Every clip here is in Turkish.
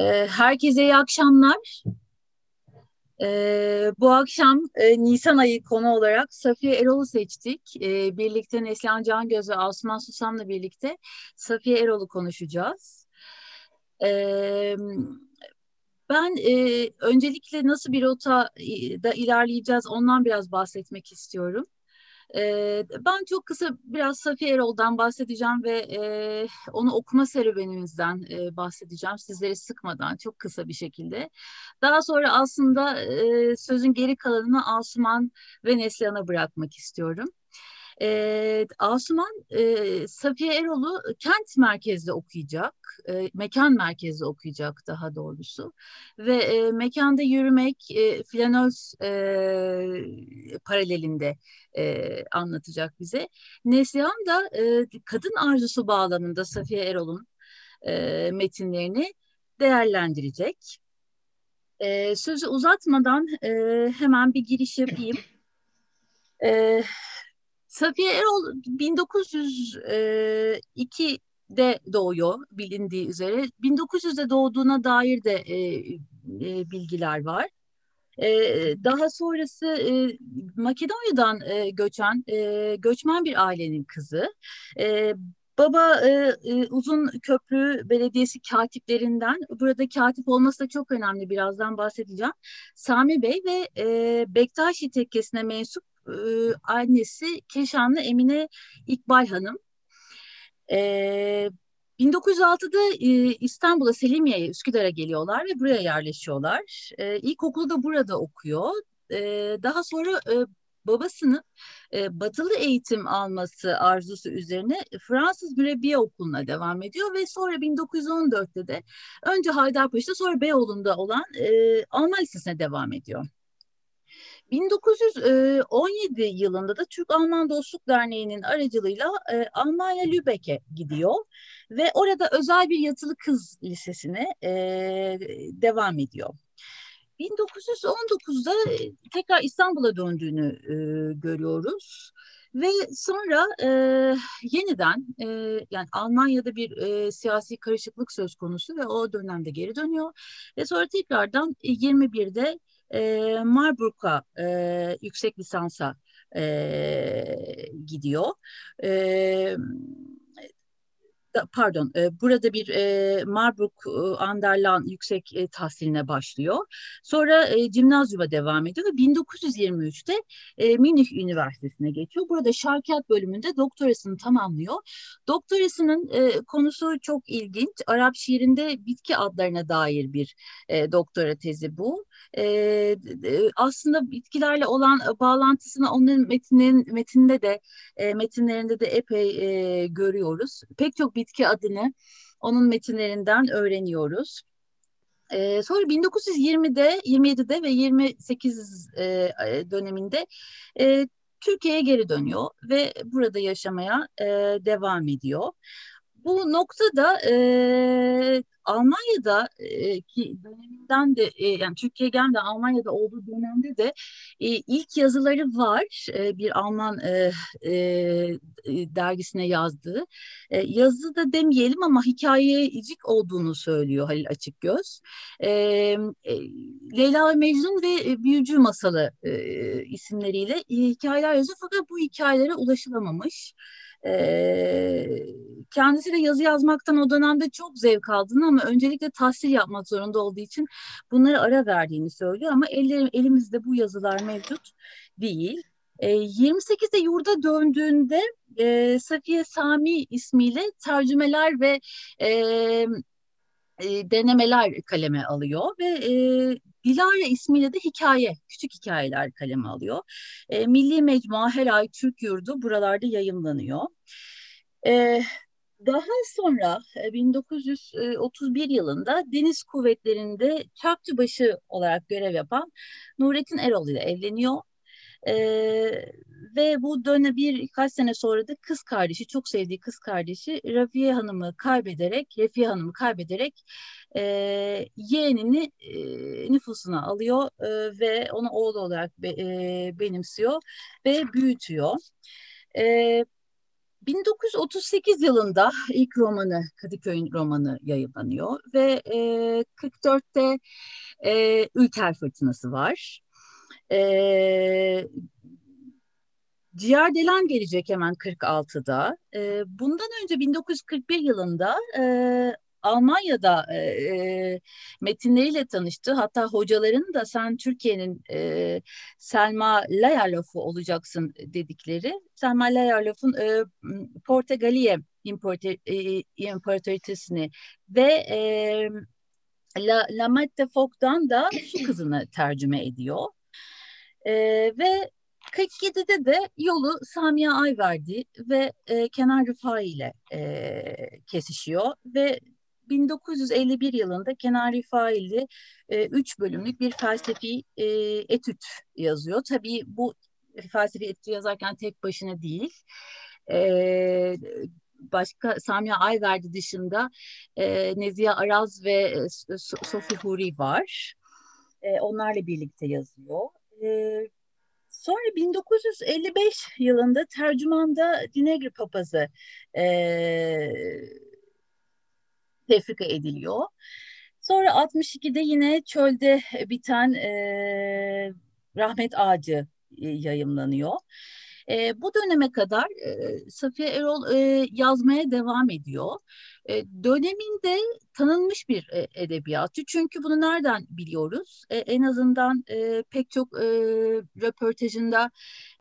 Ee, herkese iyi akşamlar. Ee, bu akşam e, Nisan ayı konu olarak Safiye Erol'u seçtik. Ee, birlikte Neslihan Cangöz ve Asuman Susam'la birlikte Safiye Erol'u konuşacağız. Ben e, öncelikle nasıl bir rota da ilerleyeceğiz ondan biraz bahsetmek istiyorum. E, ben çok kısa biraz Safiye Erol'dan bahsedeceğim ve e, onu okuma serüvenimizden e, bahsedeceğim. Sizleri sıkmadan çok kısa bir şekilde. Daha sonra aslında e, sözün geri kalanını Asuman ve Neslihan'a bırakmak istiyorum. E, Asuman e, Safiye Erol'u kent merkezde okuyacak, e, mekan merkezde okuyacak daha doğrusu. Ve e, mekanda yürümek e, flanöz e, paralelinde e, anlatacak bize. Neslihan da e, kadın arzusu bağlamında Safiye Erol'un e, metinlerini değerlendirecek. E, sözü uzatmadan e, hemen bir giriş yapayım. E, Safiye Erol 1902'de doğuyor bilindiği üzere. 1900'de doğduğuna dair de e, e, bilgiler var. E, daha sonrası e, Makedonya'dan e, göçen e, göçmen bir ailenin kızı. E, Baba e, e, Uzun Köprü Belediyesi katiplerinden, burada katip olması da çok önemli birazdan bahsedeceğim. Sami Bey ve e, Bektaşi tekkesine mensup e, annesi Keşanlı Emine İkbal Hanım. E, 1906'da e, İstanbul'a Selimiye'ye, Üsküdar'a geliyorlar ve buraya yerleşiyorlar. E, ilkokulu da burada okuyor. E, daha sonra e, babasının e, batılı eğitim alması arzusu üzerine Fransız Mürebbiye Okulu'na devam ediyor ve sonra 1914'te de önce Haydarpaşa'da sonra Beyoğlu'nda olan e, Alman Lisesi'ne devam ediyor. 1917 yılında da Türk-Alman Dostluk Derneği'nin aracılığıyla e, Almanya Lübeck'e gidiyor ve orada özel bir yatılı kız lisesine e, devam ediyor. 1919'da tekrar İstanbul'a döndüğünü e, görüyoruz. Ve sonra e, yeniden e, yani Almanya'da bir e, siyasi karışıklık söz konusu ve o dönemde geri dönüyor. Ve sonra tekrardan 21'de e, Marburg'a e, yüksek lisansa e, gidiyor. E, pardon burada bir Marburg e, Anderlan yüksek tahsiline başlıyor. Sonra e, Cimnazyum'a devam ediyor ve 1923'te e, Münih Üniversitesi'ne geçiyor. Burada şarkiyat bölümünde doktorasını tamamlıyor. Doktorasının konusu çok ilginç. Arap şiirinde bitki adlarına dair bir doktora tezi bu. E, aslında bitkilerle olan bağlantısını onların metinlerin, metinde de e, metinlerinde de epey e, görüyoruz. Pek çok bitki adını onun metinlerinden öğreniyoruz. Ee, sonra 1920'de, 27'de ve 28 e, döneminde e, Türkiye'ye geri dönüyor ve burada yaşamaya e, devam ediyor. Bu noktada e, Almanya'da e, ki döneminden de e, yani Türkiye gelmeden Almanya'da olduğu dönemde de e, ilk yazıları var e, bir Alman e, e, dergisine yazdığı. E, yazı da demeyelim ama hikayecik olduğunu söylüyor Halil Açıkgöz. E, e, Leyla ve Mecnun ve Büyücü Masalı e, isimleriyle hikayeler yazıyor fakat bu hikayelere ulaşılamamış. E, kendisi de yazı yazmaktan o dönemde çok zevk aldığını ama öncelikle tahsil yapmak zorunda olduğu için bunları ara verdiğini söylüyor ama ellerim, elimizde bu yazılar mevcut değil. E, 28'de yurda döndüğünde e, Safiye Sami ismiyle tercümeler ve e, e, denemeler kaleme alıyor ve e, Dilara ismiyle de hikaye, küçük hikayeler kaleme alıyor. E, Milli Mecmua her ay Türk Yurdu buralarda yayınlanıyor. E, daha sonra 1931 e, yılında Deniz Kuvvetleri'nde çakçıbaşı olarak görev yapan Nurettin Erol ile evleniyor. Ee, ve bu dönem birkaç sene sonra da kız kardeşi, çok sevdiği kız kardeşi Rafiye Hanım'ı kaybederek, Refiye Hanım'ı kaybederek e, yeğenini e, nüfusuna alıyor e, ve onu oğlu olarak be, e, benimsiyor ve büyütüyor. E, 1938 yılında ilk romanı Kadıköy'ün romanı yayınlanıyor ve e, 44'te e, Ülker Fırtınası var. E, Ciğerdelen gelecek hemen 46'da. E, bundan önce 1941 yılında e, Almanya'da e, e, metinleriyle tanıştı. Hatta hocaların da sen Türkiye'nin e, Selma Layerlof'u olacaksın dedikleri. Selma Layerlof'un e, Portegaliye İmparator, İmparatoriçesini ve e, La, La Mette Fok'tan da Su Kızını tercüme ediyor. E, ve 47'de de yolu Samiye Ayverdi ve e, Kenan Rıfai ile e, kesişiyor ve 1951 yılında Kenan Rıfai'li e, üç bölümlük bir felsefi e, etüt yazıyor. Tabii bu felsefi etüt yazarken tek başına değil. E, başka Samiye Ayverdi dışında e, Nezihe Araz ve e, Sofi Huri var. E, onlarla birlikte yazıyor. E, Sonra 1955 yılında tercümanda Dinegri papazı e, tefrika ediliyor. Sonra 62'de yine çölde biten e, Rahmet Ağacı e, yayımlanıyor. E, bu döneme kadar e, Safiye Erol e, yazmaya devam ediyor. E, döneminde tanınmış bir e, edebiyatçı. Çünkü bunu nereden biliyoruz? E, en azından e, pek çok e, röportajında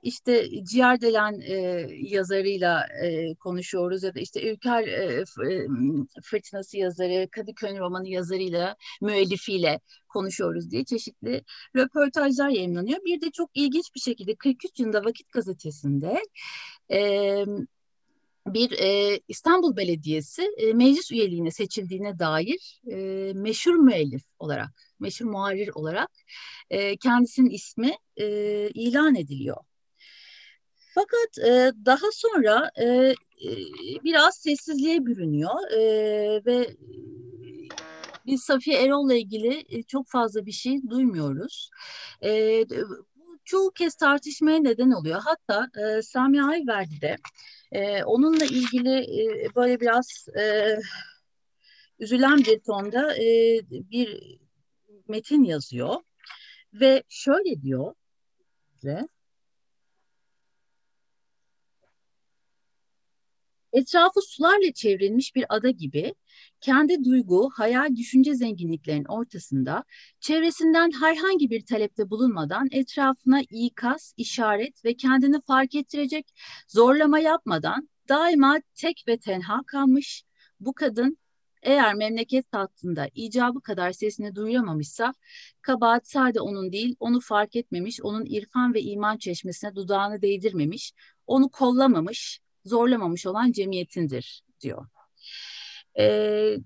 işte Ciğerdelen e, yazarıyla e, konuşuyoruz ya da işte Ülker e, e Fırtınası yazarı, Kadıköy romanı yazarıyla, müellifiyle konuşuyoruz diye çeşitli röportajlar yayınlanıyor. Bir de çok ilginç bir şekilde 43 yılında Vakit Gazetesi'nde e, bir e, İstanbul Belediyesi e, meclis üyeliğine seçildiğine dair e, meşhur müellif olarak, meşhur muharir olarak e, kendisinin ismi e, ilan ediliyor. Fakat e, daha sonra e, e, biraz sessizliğe bürünüyor e, ve biz Safiye Erol'la ilgili e, çok fazla bir şey duymuyoruz. E, çoğu kez tartışmaya neden oluyor. Hatta e, Sami Ayverdi de e, onunla ilgili e, böyle biraz e, üzülen bir tonda e, bir metin yazıyor ve şöyle diyor size. Etrafı sularla çevrilmiş bir ada gibi kendi duygu, hayal, düşünce zenginliklerinin ortasında çevresinden herhangi bir talepte bulunmadan etrafına ikaz, işaret ve kendini fark ettirecek zorlama yapmadan daima tek ve tenha kalmış. Bu kadın eğer memleket tahtında icabı kadar sesini duyuramamışsa kabahat sade onun değil onu fark etmemiş, onun irfan ve iman çeşmesine dudağını değdirmemiş, onu kollamamış, zorlamamış olan cemiyetindir diyor. Ee,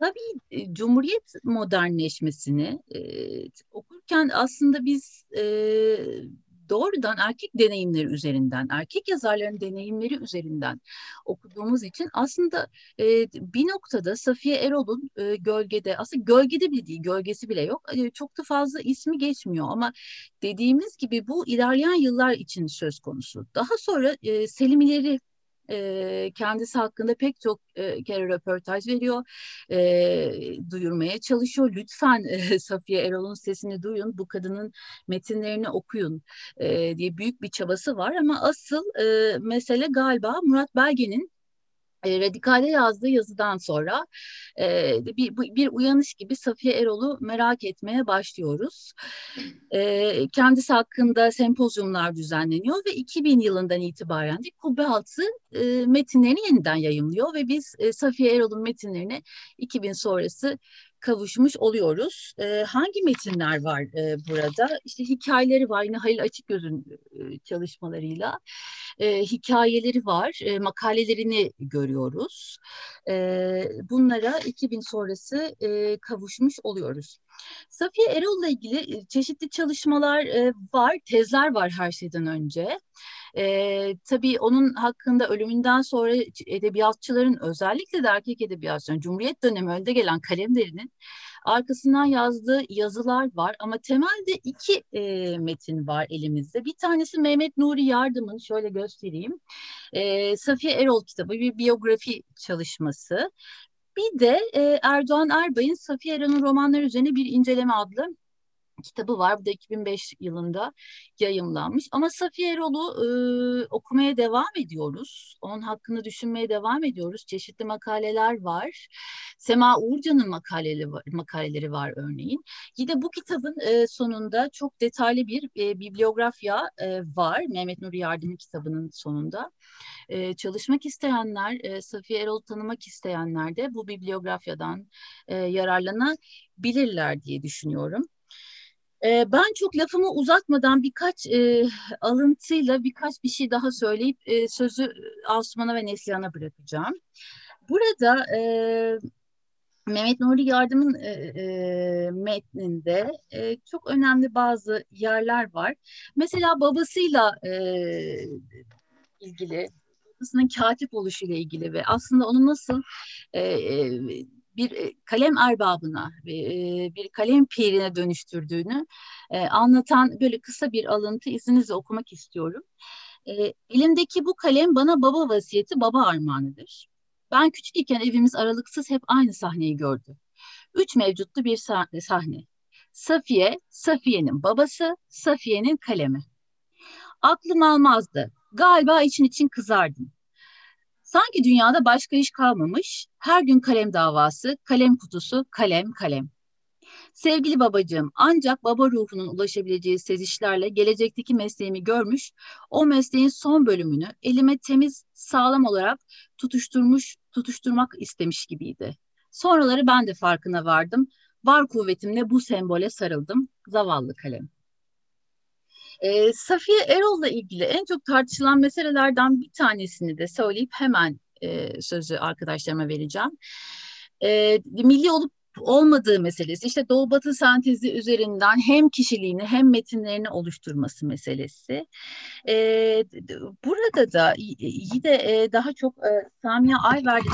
tabii e, Cumhuriyet modernleşmesini e, okurken aslında biz e, doğrudan erkek deneyimleri üzerinden, erkek yazarların deneyimleri üzerinden okuduğumuz için aslında e, bir noktada Safiye Erol'un e, gölgede, aslında gölgede bile değil, gölgesi bile yok. E, çok da fazla ismi geçmiyor ama dediğimiz gibi bu ilerleyen yıllar için söz konusu. Daha sonra e, Selimileri e, kendisi hakkında pek çok e, kere röportaj veriyor, e, duyurmaya çalışıyor. Lütfen e, Safiye Erol'un sesini duyun, bu kadının metinlerini okuyun e, diye büyük bir çabası var. Ama asıl e, mesele galiba Murat Belge'nin e, Radikal'e yazdığı yazıdan sonra e, bir, bir uyanış gibi Safiye Erol'u merak etmeye başlıyoruz. E, kendisi hakkında sempozyumlar düzenleniyor ve 2000 yılından itibaren de Kubbe Altı e, metinlerini yeniden yayımlıyor ve biz e, Safiye Erol'un metinlerini 2000 sonrası kavuşmuş oluyoruz. E, hangi metinler var e, burada? İşte hikayeleri var yine Halil Açıkgöz'ün e, çalışmalarıyla. E, hikayeleri var, e, makalelerini görüyoruz. E, bunlara 2000 sonrası e, kavuşmuş oluyoruz. Safiye Erol'la ilgili çeşitli çalışmalar e, var, tezler var her şeyden önce. E, tabii onun hakkında ölümünden sonra edebiyatçıların özellikle de erkek edebiyatçıların Cumhuriyet dönemi önde gelen kalemlerinin Arkasından yazdığı yazılar var ama temelde iki e, metin var elimizde. Bir tanesi Mehmet Nuri Yardım'ın şöyle göstereyim. E, Safiye Erol kitabı bir biyografi çalışması. Bir de e, Erdoğan Erbay'ın Safiye Erol'un romanları üzerine bir inceleme adlı kitabı var. Bu da 2005 yılında yayımlanmış. Ama Safiye Erol'u e, okumaya devam ediyoruz. Onun hakkında düşünmeye devam ediyoruz. Çeşitli makaleler var. Sema Uğurcan'ın makaleleri var, makaleleri var örneğin. Yine bu kitabın e, sonunda çok detaylı bir e, bibliografya e, var. Mehmet Nuri Yardım'ın kitabının sonunda. E, çalışmak isteyenler, e, Safiye Erol'u tanımak isteyenler de bu bibliografyadan e, yararlanabilirler diye düşünüyorum. E, ben çok lafımı uzatmadan birkaç e, alıntıyla birkaç bir şey daha söyleyip e, sözü Asuman'a ve Neslihan'a bırakacağım. Burada e, Mehmet Nuri Yardım'ın e, e, metninde e, çok önemli bazı yerler var. Mesela babasıyla e, ilgili, babasının katip oluşuyla ilgili ve aslında onu nasıl e, e, bir e, kalem erbabına, e, bir kalem pirine dönüştürdüğünü e, anlatan böyle kısa bir alıntı izninizle okumak istiyorum. Elimdeki bu kalem bana baba vasiyeti, baba armağanıdır. Ben küçükken evimiz aralıksız hep aynı sahneyi gördü. Üç mevcutlu bir sahne. Safiye, Safiye'nin babası, Safiye'nin kalemi. Aklım almazdı. Galiba için için kızardım. Sanki dünyada başka iş kalmamış, her gün kalem davası, kalem kutusu, kalem, kalem. Sevgili babacığım, ancak baba ruhunun ulaşabileceği sezişlerle gelecekteki mesleğimi görmüş, o mesleğin son bölümünü elime temiz, sağlam olarak tutuşturmuş, tutuşturmak istemiş gibiydi. Sonraları ben de farkına vardım. Var kuvvetimle bu sembole sarıldım. Zavallı kalem. E, Safiye Erol'la ilgili en çok tartışılan meselelerden bir tanesini de söyleyip hemen e, sözü arkadaşlarıma vereceğim. E, milli olup olmadığı meselesi işte Doğu Batı sentezi üzerinden hem kişiliğini hem metinlerini oluşturması meselesi. E, burada da yine e, daha çok e, Samiye Ayverdi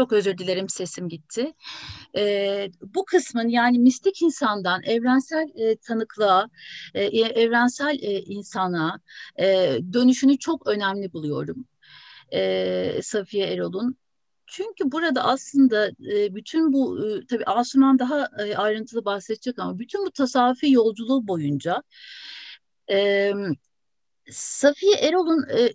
Çok özür dilerim sesim gitti. E, bu kısmın yani mistik insandan evrensel e, tanıklığa, e, evrensel e, insana e, dönüşünü çok önemli buluyorum. E, Safiye Erol'un. Çünkü burada aslında e, bütün bu e, tabii Asuman daha e, ayrıntılı bahsedecek ama bütün bu tasavvufi yolculuğu boyunca e, Safiye Erol'un e,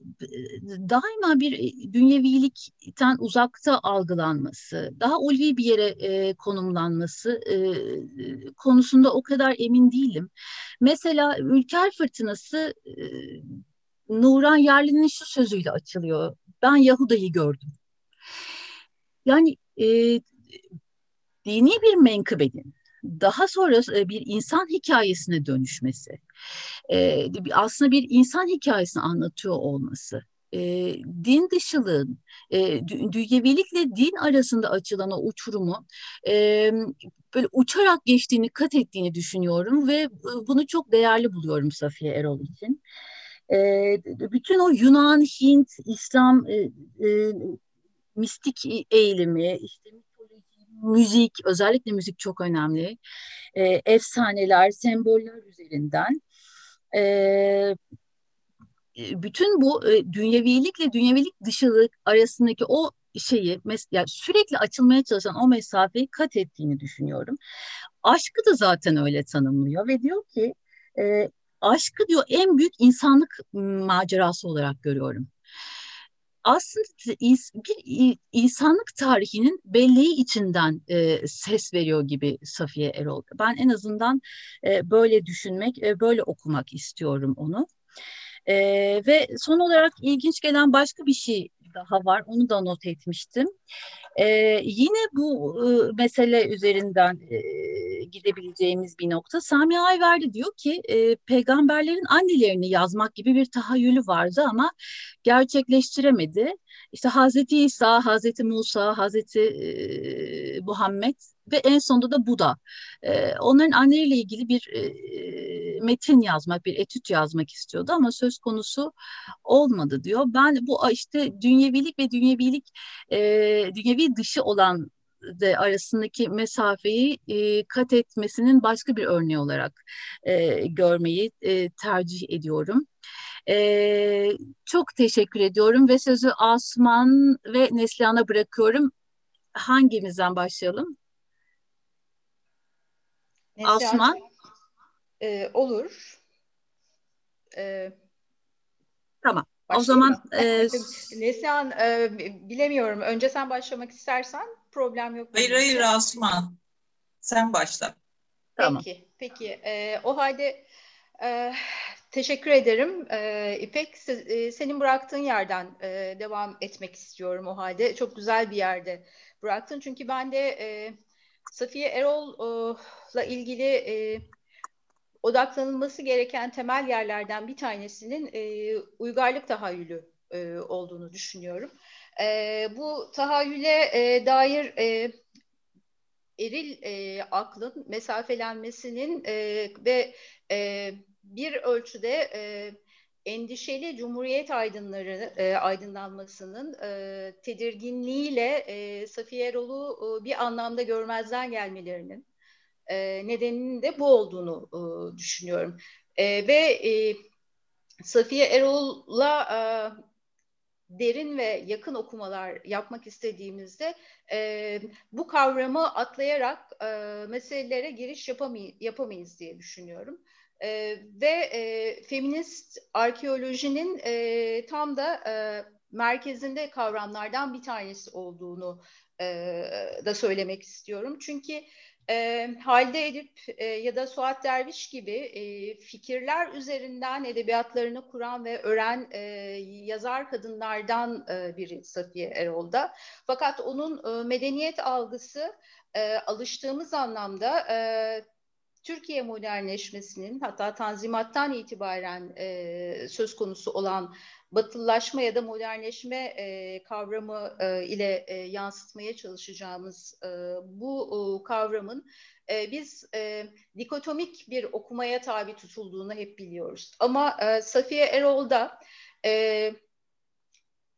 daima bir e, dünyevilikten uzakta algılanması, daha ulvi bir yere e, konumlanması e, konusunda o kadar emin değilim. Mesela Ülker Fırtınası e, Nuran Yerli'nin şu sözüyle açılıyor. Ben Yahuda'yı gördüm. Yani e, dini bir menkıbenin daha sonra e, bir insan hikayesine dönüşmesi, e, aslında bir insan hikayesini anlatıyor olması, e, din dışılığın, dünyevilikle din arasında açılan o uçurumu böyle uçarak geçtiğini, kat ettiğini düşünüyorum ve bunu çok değerli buluyorum Safiye Erol için. Bütün o Yunan, Hint, İslam mistik eğilimi, işte müzik, özellikle müzik çok önemli. E, efsaneler, semboller üzerinden e, bütün bu e, dünyevilikle dünyevilik dışılık arasındaki o şeyi yani sürekli açılmaya çalışan o mesafeyi kat ettiğini düşünüyorum. Aşkı da zaten öyle tanımlıyor ve diyor ki e, aşkı diyor en büyük insanlık macerası olarak görüyorum. Aslında bir insanlık tarihinin belleği içinden e, ses veriyor gibi Safiye Erol. Ben en azından e, böyle düşünmek, e, böyle okumak istiyorum onu. E, ve son olarak ilginç gelen başka bir şey daha var. Onu da not etmiştim. E, yine bu e, mesele üzerinden e, gidebileceğimiz bir nokta. Sami Ayverdi diyor ki e, peygamberlerin annelerini yazmak gibi bir tahayyülü vardı ama gerçekleştiremedi. İşte Hazreti İsa, Hazreti Musa, Hazreti e, Muhammed ve en sonunda da Buda. E, onların anneleriyle ilgili bir e, metin yazmak, bir etüt yazmak istiyordu ama söz konusu olmadı diyor. Ben bu işte dünyevilik ve dünyevilik e, dünyevi dışı olan de arasındaki mesafeyi e, kat etmesinin başka bir örneği olarak e, görmeyi e, tercih ediyorum. E, çok teşekkür ediyorum ve sözü Asman ve Neslihan'a bırakıyorum. Hangimizden başlayalım? Neslihan, Asman. E, olur. E, tamam. O zaman e, Neslihan e, bilemiyorum. Önce sen başlamak istersen problem yok. Hayır hayır Asman. Sen başla. Tamam. Peki. Peki. E, o halde e, teşekkür ederim. E, İpek e, senin bıraktığın yerden e, devam etmek istiyorum o halde. Çok güzel bir yerde bıraktın. Çünkü ben de e, Safiye Erol'la ilgili e, odaklanılması gereken temel yerlerden bir tanesinin e, uygarlık tahayyülü e, olduğunu düşünüyorum. E, bu tahayyüle e, dair e, eril e, aklın mesafelenmesinin e, ve e, bir ölçüde e, endişeli Cumhuriyet aydınları e, aydınlanmasının e, tedirginliğiyle e, Safiye Erol'u e, bir anlamda görmezden gelmelerinin e, nedeninin de bu olduğunu e, düşünüyorum. E, ve e, Safiye Erol'la e, derin ve yakın okumalar yapmak istediğimizde e, bu kavramı atlayarak e, meselelere giriş yapamay yapamayız diye düşünüyorum. E, ve e, feminist arkeolojinin e, tam da e, merkezinde kavramlardan bir tanesi olduğunu e, da söylemek istiyorum. Çünkü e, Halide Edip e, ya da Suat Derviş gibi e, fikirler üzerinden edebiyatlarını kuran ve öğren e, yazar kadınlardan e, biri Safiye Erol'da. Fakat onun e, medeniyet algısı e, alıştığımız anlamda e, Türkiye modernleşmesinin hatta Tanzimat'tan itibaren e, söz konusu olan batılılaşma ya da modernleşme e, kavramı e, ile e, yansıtmaya çalışacağımız e, bu e, kavramın e, biz e, dikotomik bir okumaya tabi tutulduğunu hep biliyoruz. Ama e, Safiye Erol'da e,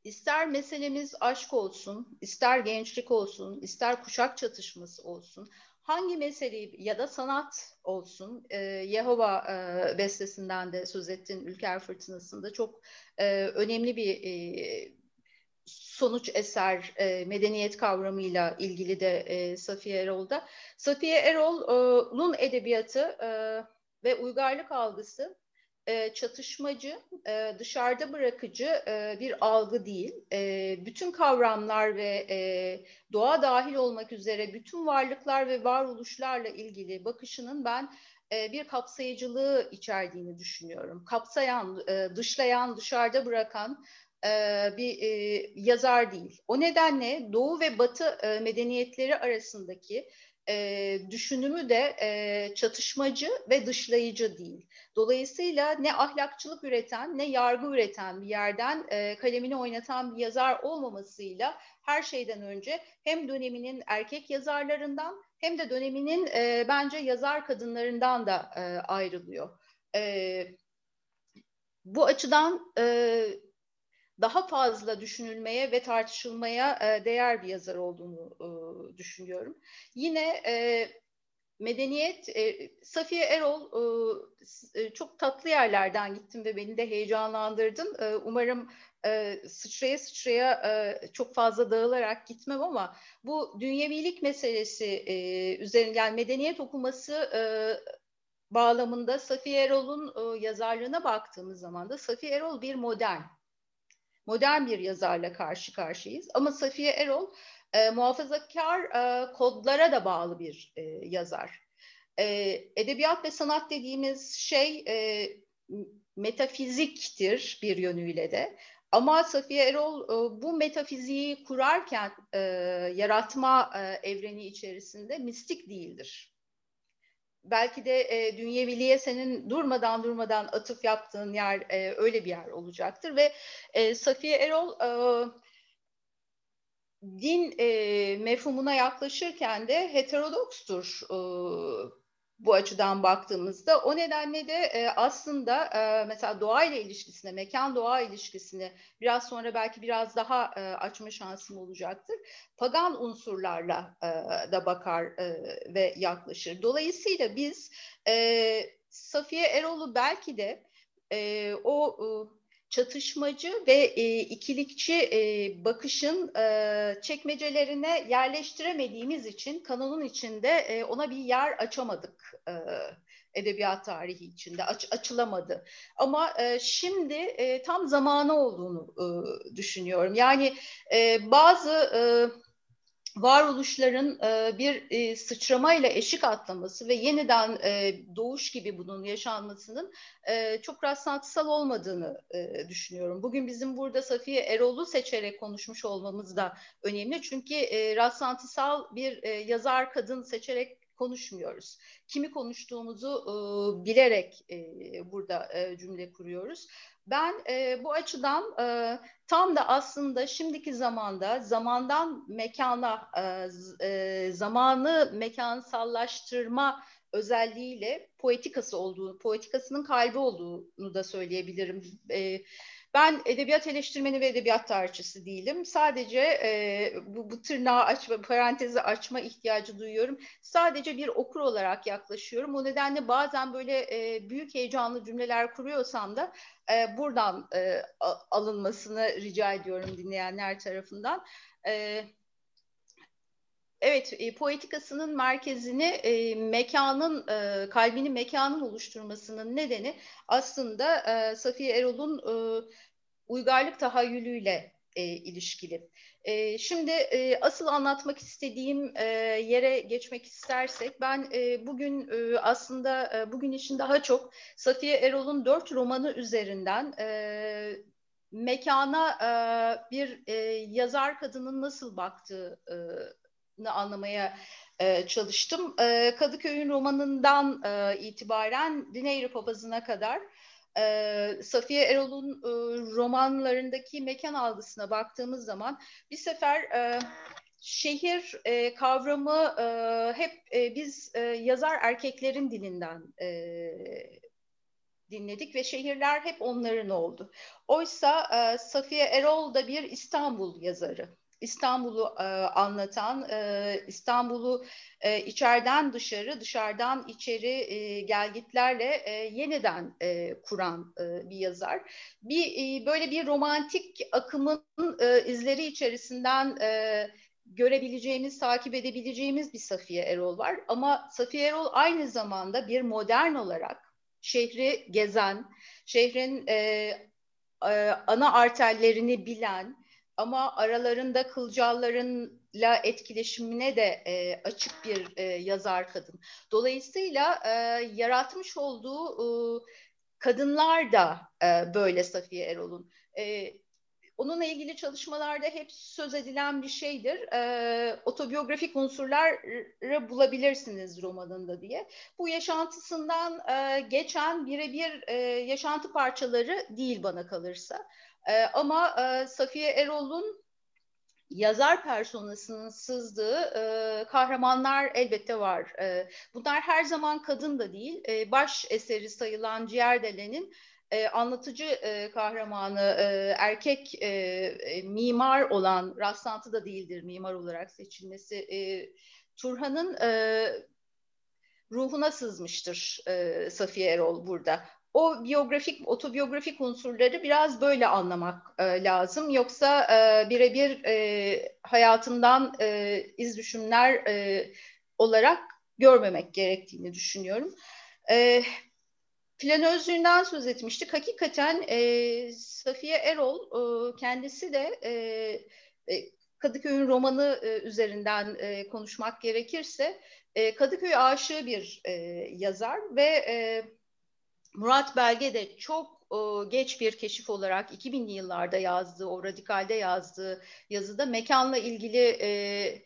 ister meselemiz aşk olsun, ister gençlik olsun, ister kuşak çatışması olsun, hangi meseleyi ya da sanat olsun, e, Yehova e, bestesinden de söz ettin Ülker Fırtınası'nda çok e, önemli bir e, sonuç eser e, medeniyet kavramıyla ilgili de e, Safiye Erol'da. Safiye Erol'un edebiyatı e, ve uygarlık algısı e, çatışmacı, e, dışarıda bırakıcı e, bir algı değil. bütün kavramlar ve doğa dahil olmak üzere bütün varlıklar ve varoluşlarla ilgili bakışının ben bir kapsayıcılığı içerdiğini düşünüyorum. Kapsayan, dışlayan, dışarıda bırakan bir yazar değil. O nedenle Doğu ve Batı medeniyetleri arasındaki e, düşünümü de e, çatışmacı ve dışlayıcı değil. Dolayısıyla ne ahlakçılık üreten ne yargı üreten bir yerden e, kalemini oynatan bir yazar olmamasıyla her şeyden önce hem döneminin erkek yazarlarından hem de döneminin e, bence yazar kadınlarından da e, ayrılıyor. E, bu açıdan e, daha fazla düşünülmeye ve tartışılmaya e, değer bir yazar olduğunu e, düşünüyorum. Yine e, medeniyet, e, Safiye Erol e, e, çok tatlı yerlerden gittim ve beni de heyecanlandırdın. E, umarım e, sıçraya sıçraya e, çok fazla dağılarak gitmem ama bu dünyevilik meselesi e, üzerine yani medeniyet okuması e, bağlamında Safiye Erol'un e, yazarlığına baktığımız zaman da Safiye Erol bir modern modern bir yazarla karşı karşıyayız. Ama Safiye Erol e, muhafazakar e, kodlara da bağlı bir e, yazar. E, edebiyat ve sanat dediğimiz şey e, metafiziktir bir yönüyle de. Ama Safiye Erol e, bu metafiziği kurarken e, yaratma e, evreni içerisinde mistik değildir. Belki de e, dünyeviliğe senin durmadan durmadan atıf yaptığın yer e, öyle bir yer olacaktır ve e, Safiye Erol e, din e, mefhumuna yaklaşırken de heterodokstur e, bu açıdan baktığımızda. O nedenle de e, aslında e, mesela doğayla ilişkisine, mekan doğa ilişkisini biraz sonra belki biraz daha e, açma şansım olacaktır. Pagan unsurlarla e, da bakar e, ve yaklaşır. Dolayısıyla biz e, Safiye Erol'u belki de e, o e, çatışmacı ve e, ikilikçi e, bakışın e, çekmecelerine yerleştiremediğimiz için kanonun içinde e, ona bir yer açamadık e, edebiyat tarihi içinde aç, açılamadı. Ama e, şimdi e, tam zamanı olduğunu e, düşünüyorum. Yani e, bazı e, varoluşların e, bir e, sıçramayla eşik atlaması ve yeniden e, doğuş gibi bunun yaşanmasının çok rastlantısal olmadığını düşünüyorum. Bugün bizim burada Safiye Erol'u seçerek konuşmuş olmamız da önemli. Çünkü rastlantısal bir yazar kadın seçerek konuşmuyoruz. Kimi konuştuğumuzu bilerek burada cümle kuruyoruz. Ben e, bu açıdan e, tam da aslında şimdiki zamanda zamandan mekana, e, e, zamanı mekansallaştırma özelliğiyle poetikası olduğunu, poetikasının kalbi olduğunu da söyleyebilirim. E, ben edebiyat eleştirmeni ve edebiyat tarihçisi değilim. Sadece e, bu, bu tırnağı açma, parantezi açma ihtiyacı duyuyorum. Sadece bir okur olarak yaklaşıyorum. O nedenle bazen böyle e, büyük heyecanlı cümleler kuruyorsam da e, buradan e, alınmasını rica ediyorum dinleyenler tarafından. E, Evet, e, poetikasının merkezini e, mekanın, e, kalbini mekanın oluşturmasının nedeni aslında e, Safiye Erol'un e, uygarlık tahayyülüyle e, ilişkili. E, şimdi e, asıl anlatmak istediğim e, yere geçmek istersek, ben e, bugün e, aslında e, bugün için daha çok Safiye Erol'un dört romanı üzerinden e, mekana e, bir e, yazar kadının nasıl baktığı e, anlamaya e, çalıştım. E, Kadıköy'ün romanından e, itibaren Dineyri Papazı'na kadar e, Safiye Erol'un e, romanlarındaki mekan algısına baktığımız zaman bir sefer e, şehir e, kavramı e, hep e, biz e, yazar erkeklerin dilinden e, dinledik ve şehirler hep onların oldu. Oysa e, Safiye Erol da bir İstanbul yazarı. İstanbul'u e, anlatan, e, İstanbul'u e, içeriden dışarı, dışarıdan içeri e, gelgitlerle e, yeniden e, kuran e, bir yazar. Bir e, böyle bir romantik akımın e, izleri içerisinden e, görebileceğimiz, takip edebileceğimiz bir Safiye Erol var. Ama Safiye Erol aynı zamanda bir modern olarak şehri gezen, şehrin e, e, ana arterlerini bilen, ama aralarında kılcallarınla etkileşimine de e, açık bir e, yazar kadın. Dolayısıyla e, yaratmış olduğu e, kadınlar da e, böyle Safiye Erol'un. E, onunla ilgili çalışmalarda hep söz edilen bir şeydir. E, otobiyografik unsurları bulabilirsiniz romanında diye. Bu yaşantısından e, geçen birebir e, yaşantı parçaları değil bana kalırsa. E, ama e, Safiye Erol'un yazar personasının sızdığı e, kahramanlar elbette var. E, bunlar her zaman kadın da değil. E, baş eseri sayılan Ciğerdelen'in e, anlatıcı e, kahramanı e, erkek e, e, mimar olan rastlantı da değildir mimar olarak seçilmesi. E, Turhan'ın e, ruhuna sızmıştır e, Safiye Erol burada o biyografik, otobiyografik unsurları biraz böyle anlamak e, lazım. Yoksa e, birebir e, hayatından e, iz düşümler e, olarak görmemek gerektiğini düşünüyorum. E, planözlüğünden söz etmiştik. Hakikaten e, Safiye Erol e, kendisi de e, e, Kadıköy'ün romanı e, üzerinden e, konuşmak gerekirse e, Kadıköy aşığı bir e, yazar ve e, Murat Belge de çok e, geç bir keşif olarak 2000'li yıllarda yazdığı, o radikalde yazdığı yazıda mekanla ilgili e,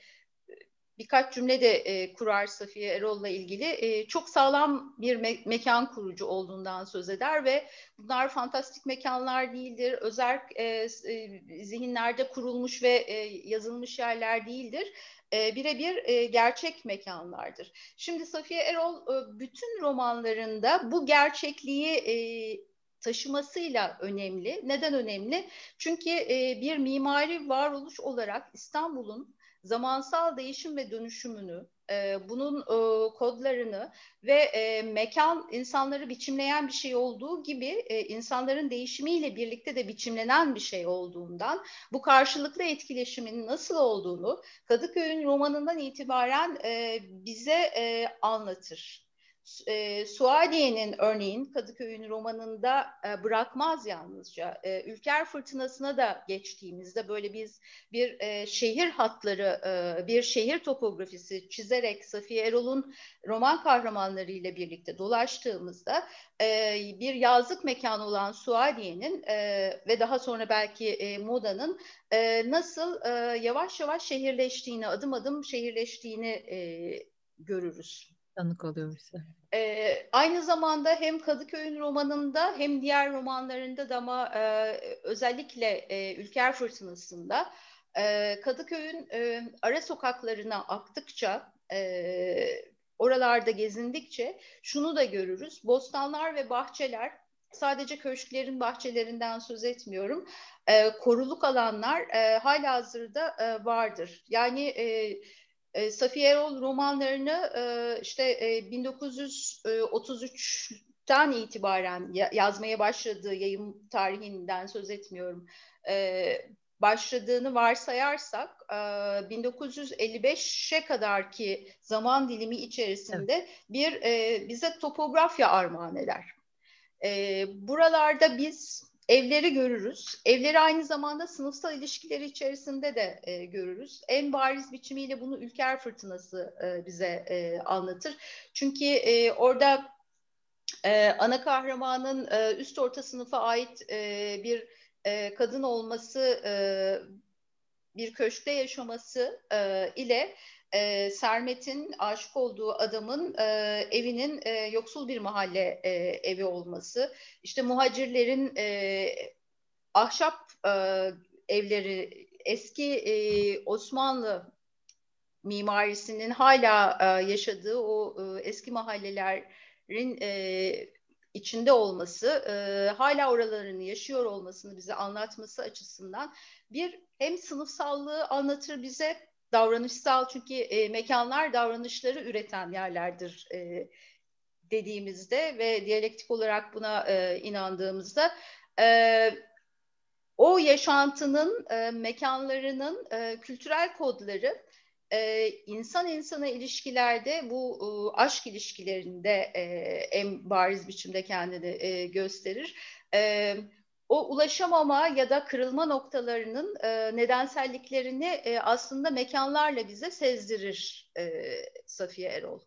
birkaç cümle de e, kurar Safiye Erol'la ilgili. Çok sağlam bir me- mekan kurucu olduğundan söz eder ve bunlar fantastik mekanlar değildir. Özel e, e, zihinlerde kurulmuş ve yazılmış yerler değildir. E, birebir e, gerçek mekanlardır. Şimdi Safiye Erol e, bütün romanlarında bu gerçekliği taşımasıyla önemli. Neden önemli? Çünkü bir mimari varoluş olarak İstanbul'un zamansal değişim ve dönüşümünü, e, bunun e, kodlarını ve e, mekan insanları biçimleyen bir şey olduğu gibi e, insanların değişimiyle birlikte de biçimlenen bir şey olduğundan bu karşılıklı etkileşimin nasıl olduğunu Kadıköy'ün romanından itibaren e, bize e, anlatır e, Suadiye'nin örneğin Kadıköy'ün romanında e, bırakmaz yalnızca. E, Ülker Fırtınası'na da geçtiğimizde böyle biz bir e, şehir hatları, e, bir şehir topografisi çizerek Safiye Erol'un roman kahramanları ile birlikte dolaştığımızda e, bir yazlık mekanı olan Suadiye'nin e, ve daha sonra belki e, Moda'nın e, nasıl e, yavaş yavaş şehirleştiğini, adım adım şehirleştiğini e, görürüz tanık oluyoruz. Ee, aynı zamanda hem Kadıköy'ün romanında hem diğer romanlarında da ama e, özellikle e, Ülker Fırtınası'nda e, Kadıköy'ün e, ara sokaklarına aktıkça e, oralarda gezindikçe şunu da görürüz. Bostanlar ve bahçeler sadece köşklerin bahçelerinden söz etmiyorum. E, koruluk alanlar e, hala hazırda e, vardır. Yani e, e, Safiye Erol romanlarını e, işte e, 1933'ten itibaren ya, yazmaya başladığı yayın tarihinden söz etmiyorum. E, başladığını varsayarsak e, 1955'e kadar ki zaman dilimi içerisinde evet. bir e, bize topografya armağan eder. E, buralarda biz Evleri görürüz. Evleri aynı zamanda sınıfsal ilişkileri içerisinde de e, görürüz. En bariz biçimiyle bunu Ülker Fırtınası e, bize e, anlatır. Çünkü e, orada e, ana kahramanın e, üst orta sınıfa ait e, bir e, kadın olması, e, bir köşkte yaşaması e, ile e, Sermet'in aşık olduğu adamın e, evinin e, yoksul bir mahalle e, evi olması, işte muhacirlerin e, ahşap e, evleri, eski e, Osmanlı mimarisinin hala e, yaşadığı o e, eski mahallelerin e, içinde olması, e, hala oralarını yaşıyor olmasını bize anlatması açısından bir hem sınıfsallığı anlatır bize davranışsal çünkü e, mekanlar davranışları üreten yerlerdir e, dediğimizde ve diyalektik olarak buna e, inandığımızda e, o yaşantının e, mekanlarının e, kültürel kodları e, insan insana ilişkilerde bu e, aşk ilişkilerinde e, en bariz biçimde kendini e, gösterir. E, o ulaşamama ya da kırılma noktalarının e, nedenselliklerini e, aslında mekanlarla bize sezdirir e, Safiye Erol.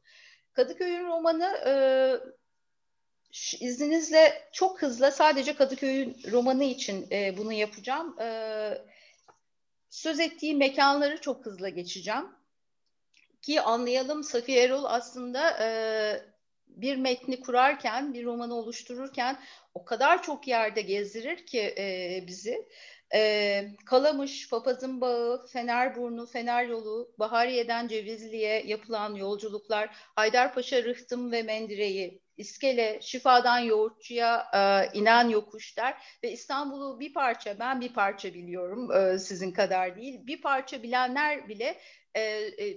Kadıköy'ün romanı e, izninizle çok hızlı sadece Kadıköy'ün romanı için e, bunu yapacağım. E, söz ettiği mekanları çok hızlı geçeceğim. Ki anlayalım Safiye Erol aslında e, bir metni kurarken, bir romanı oluştururken o kadar çok yerde gezdirir ki e, bizi. E, Kalamış, Papazın Bağı, Fenerburnu, Fener Yolu, Bahariye'den Cevizli'ye yapılan yolculuklar, Haydarpaşa, Rıhtım ve Mendire'yi, İskele, Şifadan Yoğurtçu'ya e, inen yokuşlar ve İstanbul'u bir parça, ben bir parça biliyorum e, sizin kadar değil, bir parça bilenler bile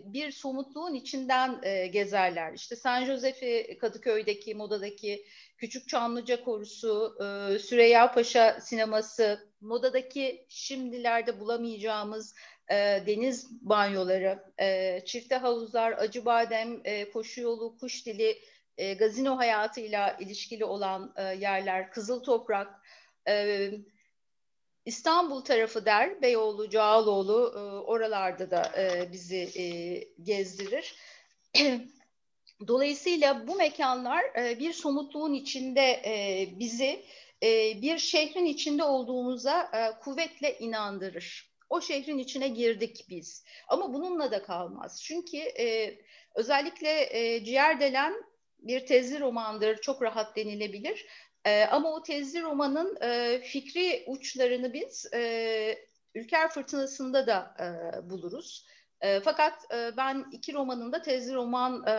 bir somutluğun içinden e, gezerler. İşte San Josefi Kadıköy'deki, Moda'daki Küçük Çamlıca Korusu, e, Süreyya Paşa Sineması, Moda'daki şimdilerde bulamayacağımız e, deniz banyoları, e, çifte havuzlar, Acıbadem, e, Koşu Yolu, Kuş Dili, e, gazino hayatıyla ilişkili olan e, yerler, Kızıl Toprak, e, İstanbul tarafı der, Beyoğlu, Cağaloğlu e, oralarda da e, bizi e, gezdirir. Dolayısıyla bu mekanlar e, bir somutluğun içinde e, bizi e, bir şehrin içinde olduğumuza e, kuvvetle inandırır. O şehrin içine girdik biz. Ama bununla da kalmaz. Çünkü e, özellikle e, Ciğerdelen bir tezli romandır, çok rahat denilebilir. E, ama o tezli romanın e, fikri uçlarını biz e, Ülker Fırtınası'nda da e, buluruz. E, fakat e, ben iki romanın da tezli roman e,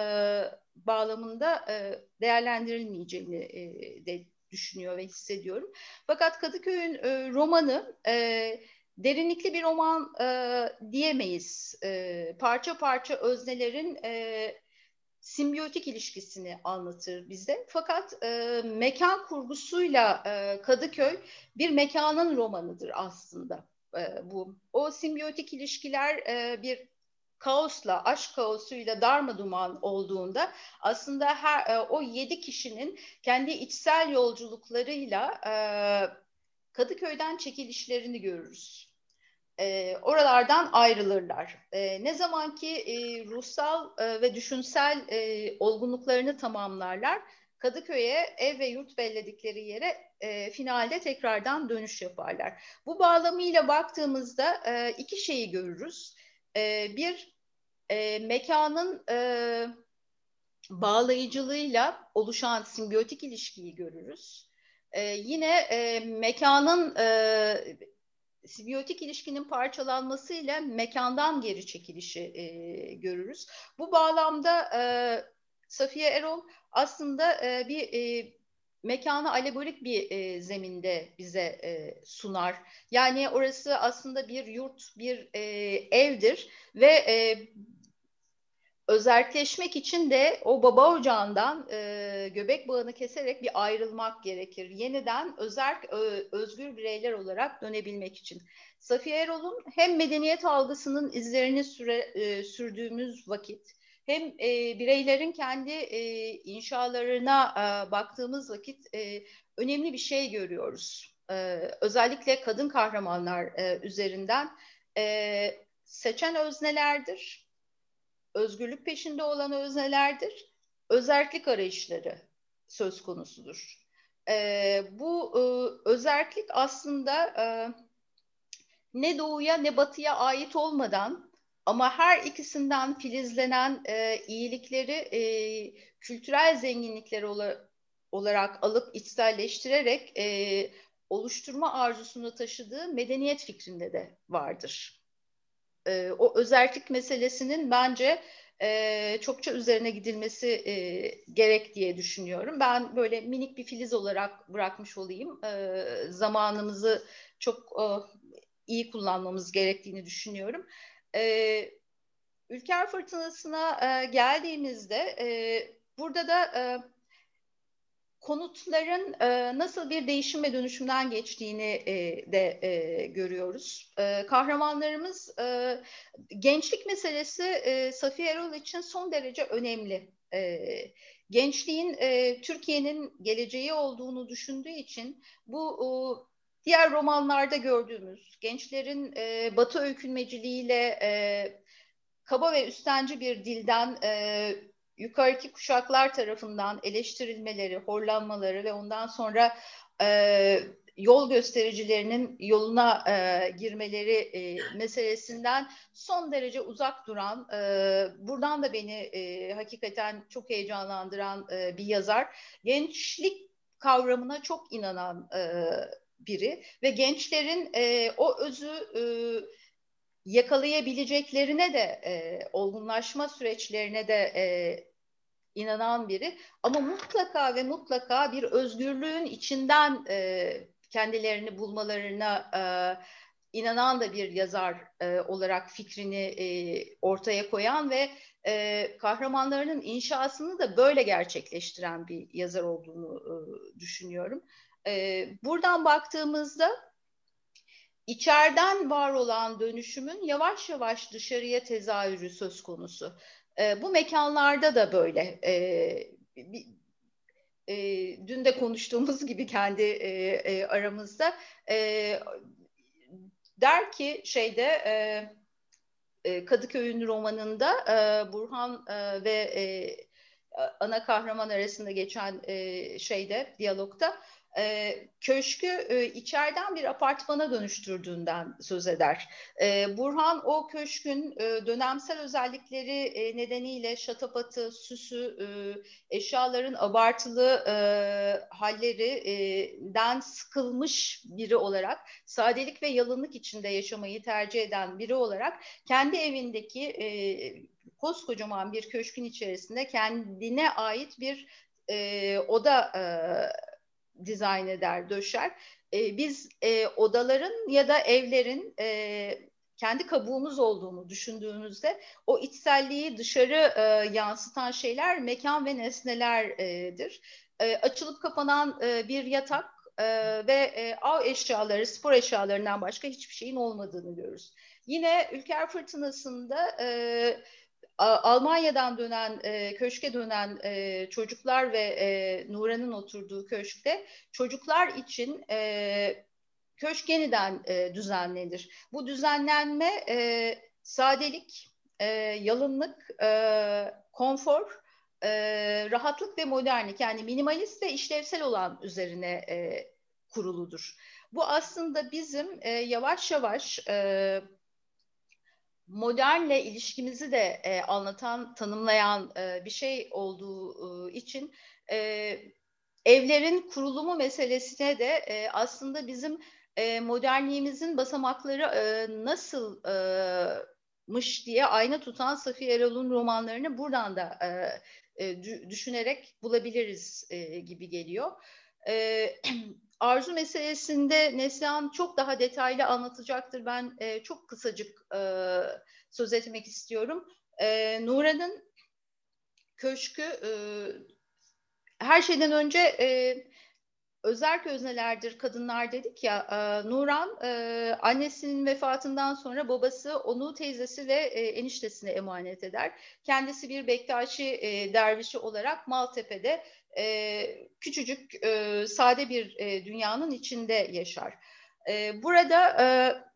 bağlamında e, değerlendirilmeyeceğini e, de düşünüyor ve hissediyorum. Fakat Kadıköy'ün e, romanı e, derinlikli bir roman e, diyemeyiz. E, parça parça öznelerin e, simbiyotik ilişkisini anlatır bize. Fakat e, mekan kurgusuyla e, Kadıköy bir mekanın romanıdır aslında e, bu. O simbiyotik ilişkiler e, bir kaosla, aşk kaosuyla darma duman olduğunda aslında her, e, o yedi kişinin kendi içsel yolculuklarıyla e, Kadıköy'den çekilişlerini görürüz. E, oralardan ayrılırlar. E, ne zaman ki e, ruhsal e, ve düşünsel e, olgunluklarını tamamlarlar, Kadıköy'e ev ve yurt belledikleri yere e, finalde tekrardan dönüş yaparlar. Bu bağlamıyla baktığımızda e, iki şeyi görürüz. E, bir e, mekanın e, bağlayıcılığıyla oluşan simbiyotik ilişkiyi görürüz. E, yine e, mekanın e, simbiyotik ilişkinin parçalanmasıyla mekandan geri çekilişi e, görürüz. Bu bağlamda e, Safiye Erol aslında e, bir e, mekanı alegorik bir e, zeminde bize e, sunar. Yani orası aslında bir yurt, bir e, evdir ve e, özelleşmek için de o baba ocağından e, göbek bağını keserek bir ayrılmak gerekir. Yeniden özerk, ö, özgür bireyler olarak dönebilmek için. Safiye Erol'un hem medeniyet algısının izlerini süre, e, sürdüğümüz vakit hem e, bireylerin kendi e, inşalarına e, baktığımız vakit e, önemli bir şey görüyoruz. E, özellikle kadın kahramanlar e, üzerinden e, seçen öznelerdir özgürlük peşinde olan öznelerdir. Özerklik arayışları söz konusudur. E, bu e, özerklik aslında e, ne doğuya ne batıya ait olmadan ama her ikisinden filizlenen e, iyilikleri e, kültürel zenginlikler olarak alıp içselleştirerek e, oluşturma arzusunu taşıdığı medeniyet fikrinde de vardır e, o özellik meselesinin bence e, çokça üzerine gidilmesi e, gerek diye düşünüyorum. Ben böyle minik bir filiz olarak bırakmış olayım. E, zamanımızı çok e, iyi kullanmamız gerektiğini düşünüyorum. E, Ülker Fırtınası'na e, geldiğimizde e, burada da e, konutların e, nasıl bir değişim ve dönüşümden geçtiğini e, de e, görüyoruz. E, kahramanlarımız e, gençlik meselesi e, Safiye Erol için son derece önemli. E, gençliğin e, Türkiye'nin geleceği olduğunu düşündüğü için bu e, diğer romanlarda gördüğümüz gençlerin e, Batı öykünmeciliğiyle e, kaba ve üstenci bir dilden e, yukarıki kuşaklar tarafından eleştirilmeleri, horlanmaları ve ondan sonra e, yol göstericilerinin yoluna e, girmeleri e, meselesinden son derece uzak duran, e, buradan da beni e, hakikaten çok heyecanlandıran e, bir yazar. Gençlik kavramına çok inanan e, biri ve gençlerin e, o özü e, yakalayabileceklerine de e, olgunlaşma süreçlerine de e, inanan biri ama mutlaka ve mutlaka bir özgürlüğün içinden e, kendilerini bulmalarına e, inanan da bir yazar e, olarak fikrini e, ortaya koyan ve e, kahramanlarının inşasını da böyle gerçekleştiren bir yazar olduğunu e, düşünüyorum. E, buradan baktığımızda içeriden var olan dönüşümün yavaş yavaş dışarıya tezahürü söz konusu. E, bu mekanlarda da böyle. E, bir, e, dün de konuştuğumuz gibi kendi e, e, aramızda e, der ki şeyde e, e Kadıköy'ün romanında e, Burhan e, ve e, ana kahraman arasında geçen e, şeyde diyalogta e, köşkü e, içeriden bir apartmana dönüştürdüğünden söz eder. E, Burhan o köşkün e, dönemsel özellikleri nedeniyle şatapatı, süsü, eşyaların abartılı e, hallerinden sıkılmış biri olarak, sadelik ve yalınlık içinde yaşamayı tercih eden biri olarak kendi evindeki e, koskocaman bir köşkün içerisinde kendine ait bir oda e, dizayn eder, döşer. E, biz e, odaların ya da evlerin e, kendi kabuğumuz olduğunu düşündüğümüzde o içselliği dışarı e, yansıtan şeyler mekan ve nesnelerdir. E, açılıp kapanan e, bir yatak e, ve e, av eşyaları, spor eşyalarından başka hiçbir şeyin olmadığını görürüz. Yine Ülker Fırtınası'nda e, Almanya'dan dönen, e, köşke dönen e, çocuklar ve e, Nuran'ın oturduğu köşkte çocuklar için e, köşk yeniden e, düzenlenir. Bu düzenlenme e, sadelik, e, yalınlık, e, konfor, e, rahatlık ve modernlik yani minimalist ve işlevsel olan üzerine e, kuruludur. Bu aslında bizim e, yavaş yavaş... E, modernle ilişkimizi de e, anlatan, tanımlayan e, bir şey olduğu e, için e, evlerin kurulumu meselesine de e, aslında bizim e, modernliğimizin basamakları e, nasıl e, diye ayna tutan Safiye Erol'un romanlarını buradan da e, e, düşünerek bulabiliriz e, gibi geliyor. E, arzu meselesinde Neslihan çok daha detaylı anlatacaktır. Ben e, çok kısacık e, söz etmek istiyorum. E, Nuran'ın köşkü e, her şeyden önce e, özerk öznelerdir kadınlar dedik ya. E, Nuran e, annesinin vefatından sonra babası onu teyzesi ve e, eniştesine emanet eder. Kendisi bir Bektaşi e, dervişi olarak Maltepe'de e, küçücük e, sade bir e, dünyanın içinde yaşar. E, burada e,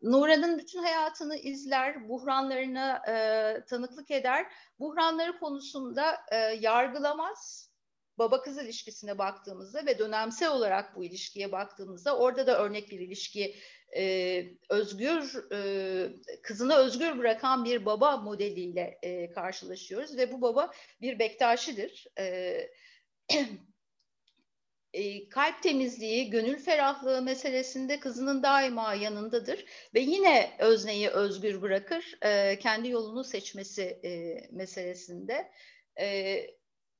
Nuran'ın bütün hayatını izler, buhranlarına e, tanıklık eder. Buhranları konusunda e, yargılamaz. Baba kız ilişkisine baktığımızda ve dönemsel olarak bu ilişkiye baktığımızda orada da örnek bir ilişki e, özgür e, kızını özgür bırakan bir baba modeliyle e, karşılaşıyoruz ve bu baba bir Bektaşidir. E, e, kalp temizliği, gönül ferahlığı meselesinde kızının daima yanındadır ve yine özneyi özgür bırakır e, kendi yolunu seçmesi e, meselesinde. E,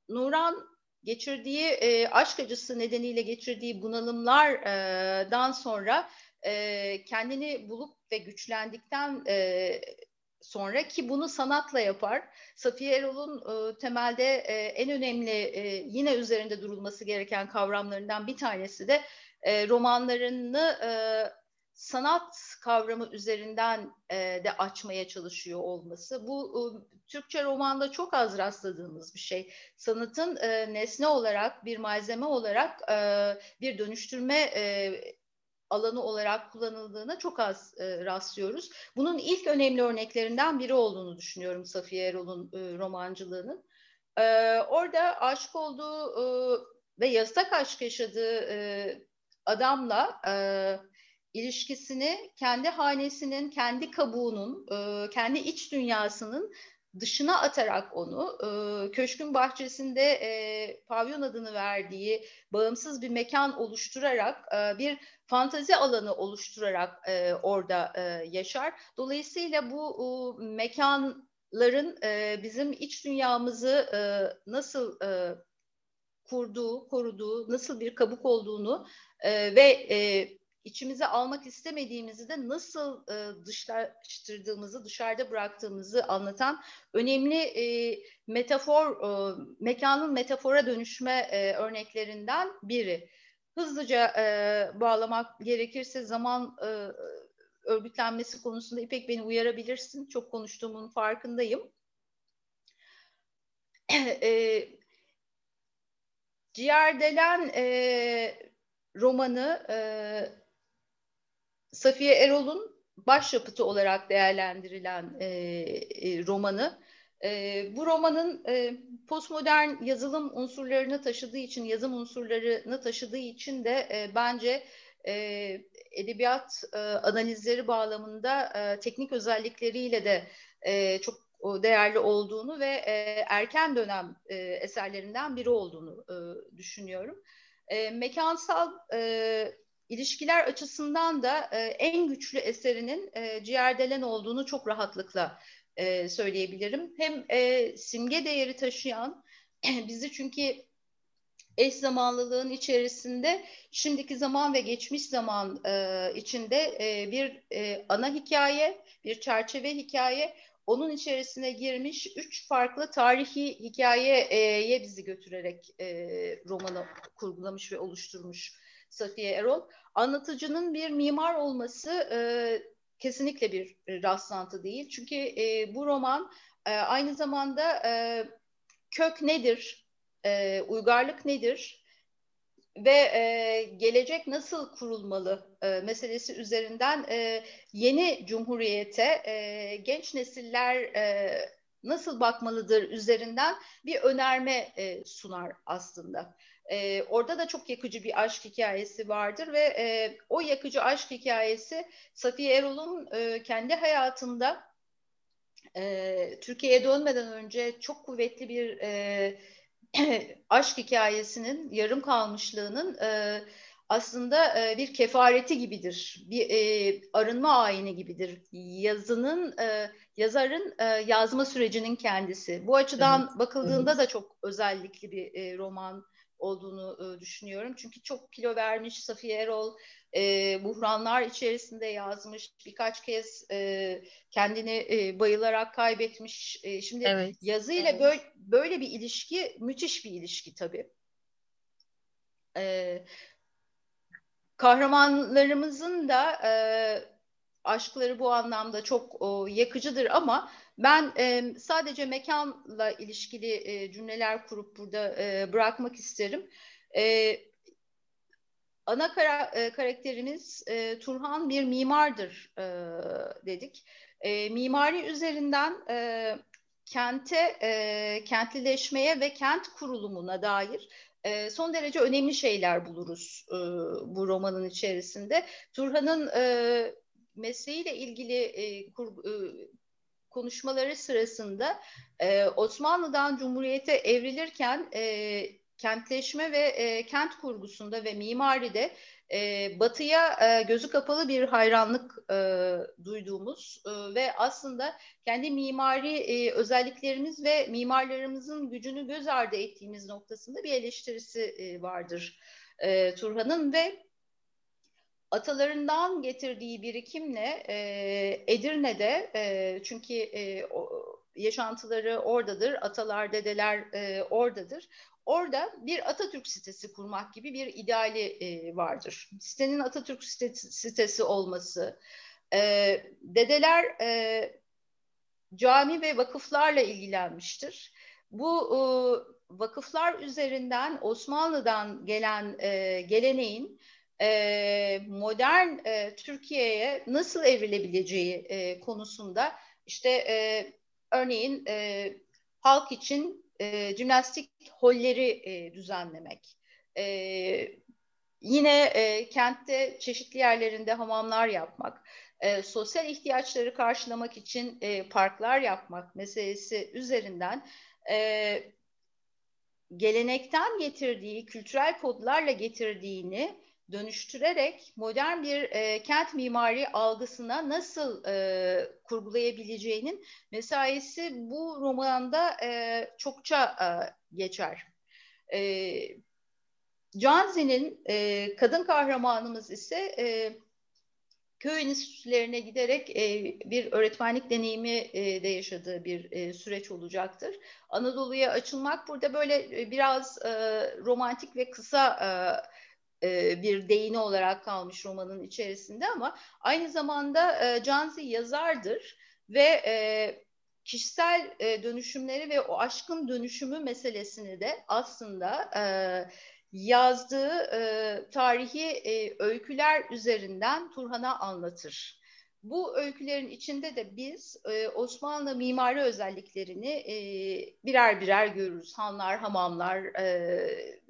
Nuran geçirdiği e, aşk acısı nedeniyle geçirdiği bunalımlardan sonra e, kendini bulup ve güçlendikten e, sonra ki bunu sanatla yapar. Safiye Erol'un e, temelde e, en önemli e, yine üzerinde durulması gereken kavramlarından bir tanesi de e, romanlarını e, sanat kavramı üzerinden e, de açmaya çalışıyor olması. Bu e, Türkçe romanda çok az rastladığımız bir şey. Sanatın e, nesne olarak, bir malzeme olarak e, bir dönüştürme e, alanı olarak kullanıldığına çok az e, rastlıyoruz. Bunun ilk önemli örneklerinden biri olduğunu düşünüyorum Safiye Erol'un e, romancılığının. E, orada aşık olduğu e, ve yasak aşk yaşadığı e, adamla e, ilişkisini kendi hanesinin, kendi kabuğunun, e, kendi iç dünyasının dışına atarak onu e, köşkün bahçesinde e, pavyon adını verdiği bağımsız bir mekan oluşturarak e, bir fantazi alanı oluşturarak e, orada e, yaşar. Dolayısıyla bu e, mekanların e, bizim iç dünyamızı e, nasıl e, kurduğu, koruduğu, nasıl bir kabuk olduğunu e, ve e, içimize almak istemediğimizi de nasıl e, dışlaştırdığımızı, dışarıda bıraktığımızı anlatan önemli e, metafor, e, mekanın metafora dönüşme e, örneklerinden biri. Hızlıca e, bağlamak gerekirse zaman e, örgütlenmesi konusunda İpek beni uyarabilirsin. Çok konuştuğumun farkındayım. e, Ciğerdelen e, romanı e, Safiye Erol'un başyapıtı olarak değerlendirilen e, e, romanı. E, bu romanın e, postmodern yazılım unsurlarını taşıdığı için, yazım unsurlarını taşıdığı için de e, bence e, edebiyat e, analizleri bağlamında e, teknik özellikleriyle de e, çok değerli olduğunu ve e, erken dönem e, eserlerinden biri olduğunu e, düşünüyorum. E, mekansal e, ilişkiler açısından da e, en güçlü eserinin e, Ciğerdelen olduğunu çok rahatlıkla e, söyleyebilirim. Hem e, simge değeri taşıyan, bizi çünkü eş zamanlılığın içerisinde şimdiki zaman ve geçmiş zaman e, içinde e, bir e, ana hikaye, bir çerçeve hikaye, onun içerisine girmiş üç farklı tarihi hikayeye bizi götürerek e, romanı kurgulamış ve oluşturmuş Safiye Erol. Anlatıcının bir mimar olması e, kesinlikle bir rastlantı değil. Çünkü e, bu roman e, aynı zamanda e, kök nedir, e, uygarlık nedir ve e, gelecek nasıl kurulmalı e, meselesi üzerinden e, yeni cumhuriyete e, genç nesiller e, nasıl bakmalıdır üzerinden bir önerme e, sunar aslında. E, orada da çok yakıcı bir aşk hikayesi vardır ve e, o yakıcı aşk hikayesi Safiye Erol'un e, kendi hayatında e, Türkiye'ye dönmeden önce çok kuvvetli bir e, aşk hikayesinin yarım kalmışlığının e, aslında e, bir kefareti gibidir, bir e, arınma ayini gibidir. Yazının, e, yazarın e, yazma sürecinin kendisi. Bu açıdan evet. bakıldığında evet. da çok özellikli bir e, roman olduğunu e, düşünüyorum. Çünkü çok kilo vermiş Safiye Erol, e, buhranlar içerisinde yazmış, birkaç kez e, kendini e, bayılarak kaybetmiş. E, şimdi evet. yazıyla evet. böyle, böyle bir ilişki müthiş bir ilişki tabii. E, kahramanlarımızın da e, aşkları bu anlamda çok o, yakıcıdır ama ben e, sadece mekanla ilişkili e, cümleler kurup burada e, bırakmak isterim. E, ana kara, e, karakterimiz e, Turhan bir mimardır e, dedik. E, mimari üzerinden e, kente, e, kentlileşmeye ve kent kurulumuna dair e, son derece önemli şeyler buluruz e, bu romanın içerisinde. Turhan'ın e, mesleğiyle ilgili e, kur, e, konuşmaları sırasında e, Osmanlı'dan Cumhuriyete evrilirken e, kentleşme ve e, kent kurgusunda ve mimaride e, batıya e, gözü kapalı bir hayranlık e, duyduğumuz e, ve aslında kendi mimari e, özelliklerimiz ve mimarlarımızın gücünü göz ardı ettiğimiz noktasında bir eleştirisi e, vardır e, Turhan'ın ve atalarından getirdiği birikimle e, Edirne'de e, çünkü e, o, yaşantıları oradadır, atalar, dedeler e, oradadır. Orada bir Atatürk sitesi kurmak gibi bir ideali e, vardır. Sitenin Atatürk sitesi, olması, e, dedeler e, cami ve vakıflarla ilgilenmiştir. Bu e, vakıflar üzerinden Osmanlı'dan gelen e, geleneğin modern Türkiye'ye nasıl evrilebileceği konusunda işte örneğin halk için e, jimnastik holleri düzenlemek. Yine e, kentte çeşitli yerlerinde hamamlar yapmak, sosyal ihtiyaçları karşılamak için parklar yapmak meselesi üzerinden e, gelenekten getirdiği, kültürel kodlarla getirdiğini dönüştürerek modern bir e, kent mimari algısına nasıl e, kurgulayabileceğinin mesaisi bu romanda e, çokça e, geçer. E, Canzi'nin e, kadın kahramanımız ise e, köy enstitülerine giderek e, bir öğretmenlik deneyimi e, de yaşadığı bir e, süreç olacaktır. Anadolu'ya açılmak burada böyle e, biraz e, romantik ve kısa e, e, bir değini olarak kalmış romanın içerisinde ama aynı zamanda e, Canzi yazardır ve e, kişisel e, dönüşümleri ve o aşkın dönüşümü meselesini de aslında e, yazdığı e, tarihi e, öyküler üzerinden Turhan'a anlatır. Bu öykülerin içinde de biz e, Osmanlı mimari özelliklerini e, birer birer görürüz. Hanlar, hamamlar, e,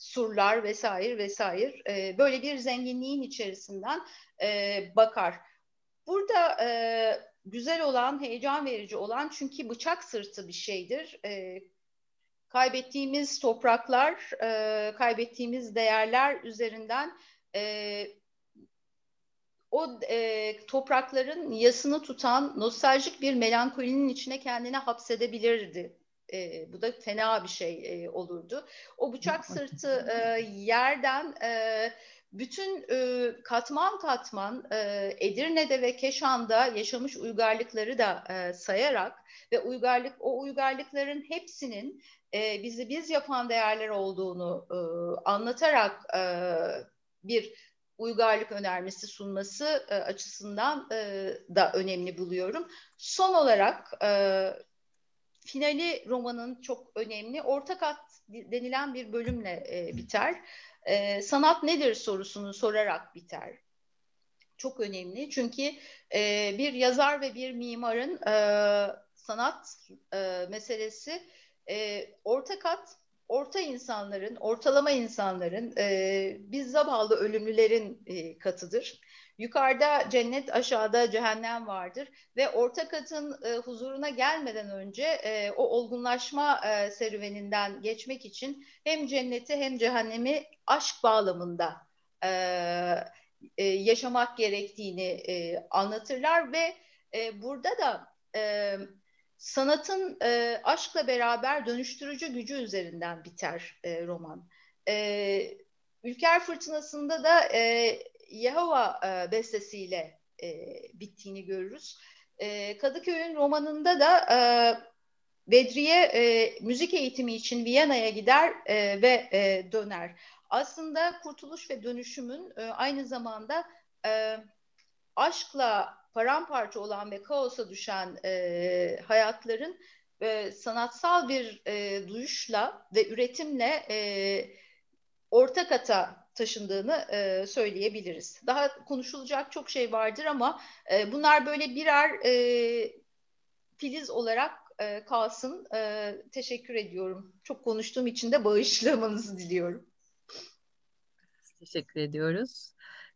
surlar vesaire vesaire. E, böyle bir zenginliğin içerisinden e, bakar. Burada e, güzel olan, heyecan verici olan çünkü bıçak sırtı bir şeydir. E, kaybettiğimiz topraklar, e, kaybettiğimiz değerler üzerinden e, o e, toprakların yasını tutan nostaljik bir melankolinin içine kendine hapsedebilirdi. E, bu da fena bir şey e, olurdu. O bıçak sırtı e, yerden e, bütün e, katman katman e, Edirne'de ve Keşan'da yaşamış uygarlıkları da e, sayarak ve uygarlık o uygarlıkların hepsinin e, bizi biz yapan değerler olduğunu e, anlatarak e, bir uygarlık önermesi sunması e, açısından e, da önemli buluyorum. Son olarak e, finali romanın çok önemli. Ortak at denilen bir bölümle e, biter. E, sanat nedir sorusunu sorarak biter. Çok önemli çünkü e, bir yazar ve bir mimarın e, sanat e, meselesi e, ortak at orta insanların, ortalama insanların, e, biz zavallı ölümlülerin e, katıdır. Yukarıda cennet, aşağıda cehennem vardır ve orta katın e, huzuruna gelmeden önce e, o olgunlaşma e, serüveninden geçmek için hem cenneti hem cehennemi aşk bağlamında e, e, yaşamak gerektiğini e, anlatırlar ve e, burada da e, sanatın e, aşkla beraber dönüştürücü gücü üzerinden biter e, roman. E, Ülker Fırtınası'nda da e, Yehova e, bestesiyle e, bittiğini görürüz. E, Kadıköy'ün romanında da e, Bedriye e, müzik eğitimi için Viyana'ya gider e, ve e, döner. Aslında kurtuluş ve dönüşümün e, aynı zamanda e, aşkla paramparça olan ve kaosa düşen e, hayatların e, sanatsal bir e, duyuşla ve üretimle e, orta kata taşındığını e, söyleyebiliriz. Daha konuşulacak çok şey vardır ama e, bunlar böyle birer e, filiz olarak e, kalsın. E, teşekkür ediyorum. Çok konuştuğum için de bağışlamanızı diliyorum. Teşekkür ediyoruz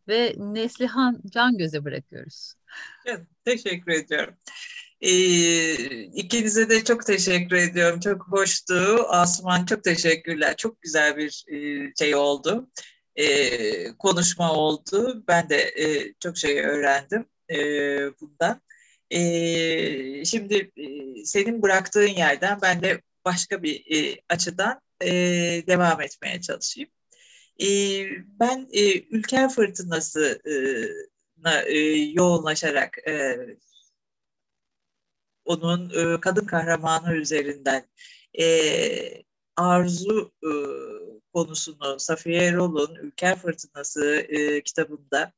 ve Neslihan Can Göze bırakıyoruz. Evet, teşekkür ediyorum. Ee, ikinize de çok teşekkür ediyorum. Çok hoştu. Asuman çok teşekkürler. Çok güzel bir e, şey oldu. E, konuşma oldu. Ben de e, çok şey öğrendim e, bundan. E, şimdi e, senin bıraktığın yerden ben de başka bir e, açıdan e, devam etmeye çalışayım. E, ben e, ülker fırtınasına e, yoğunlaşarak e, onun e, kadın kahramanı üzerinden e, arzu e, konusunu Safiye Erol'un Ülker Fırtınası e, kitabında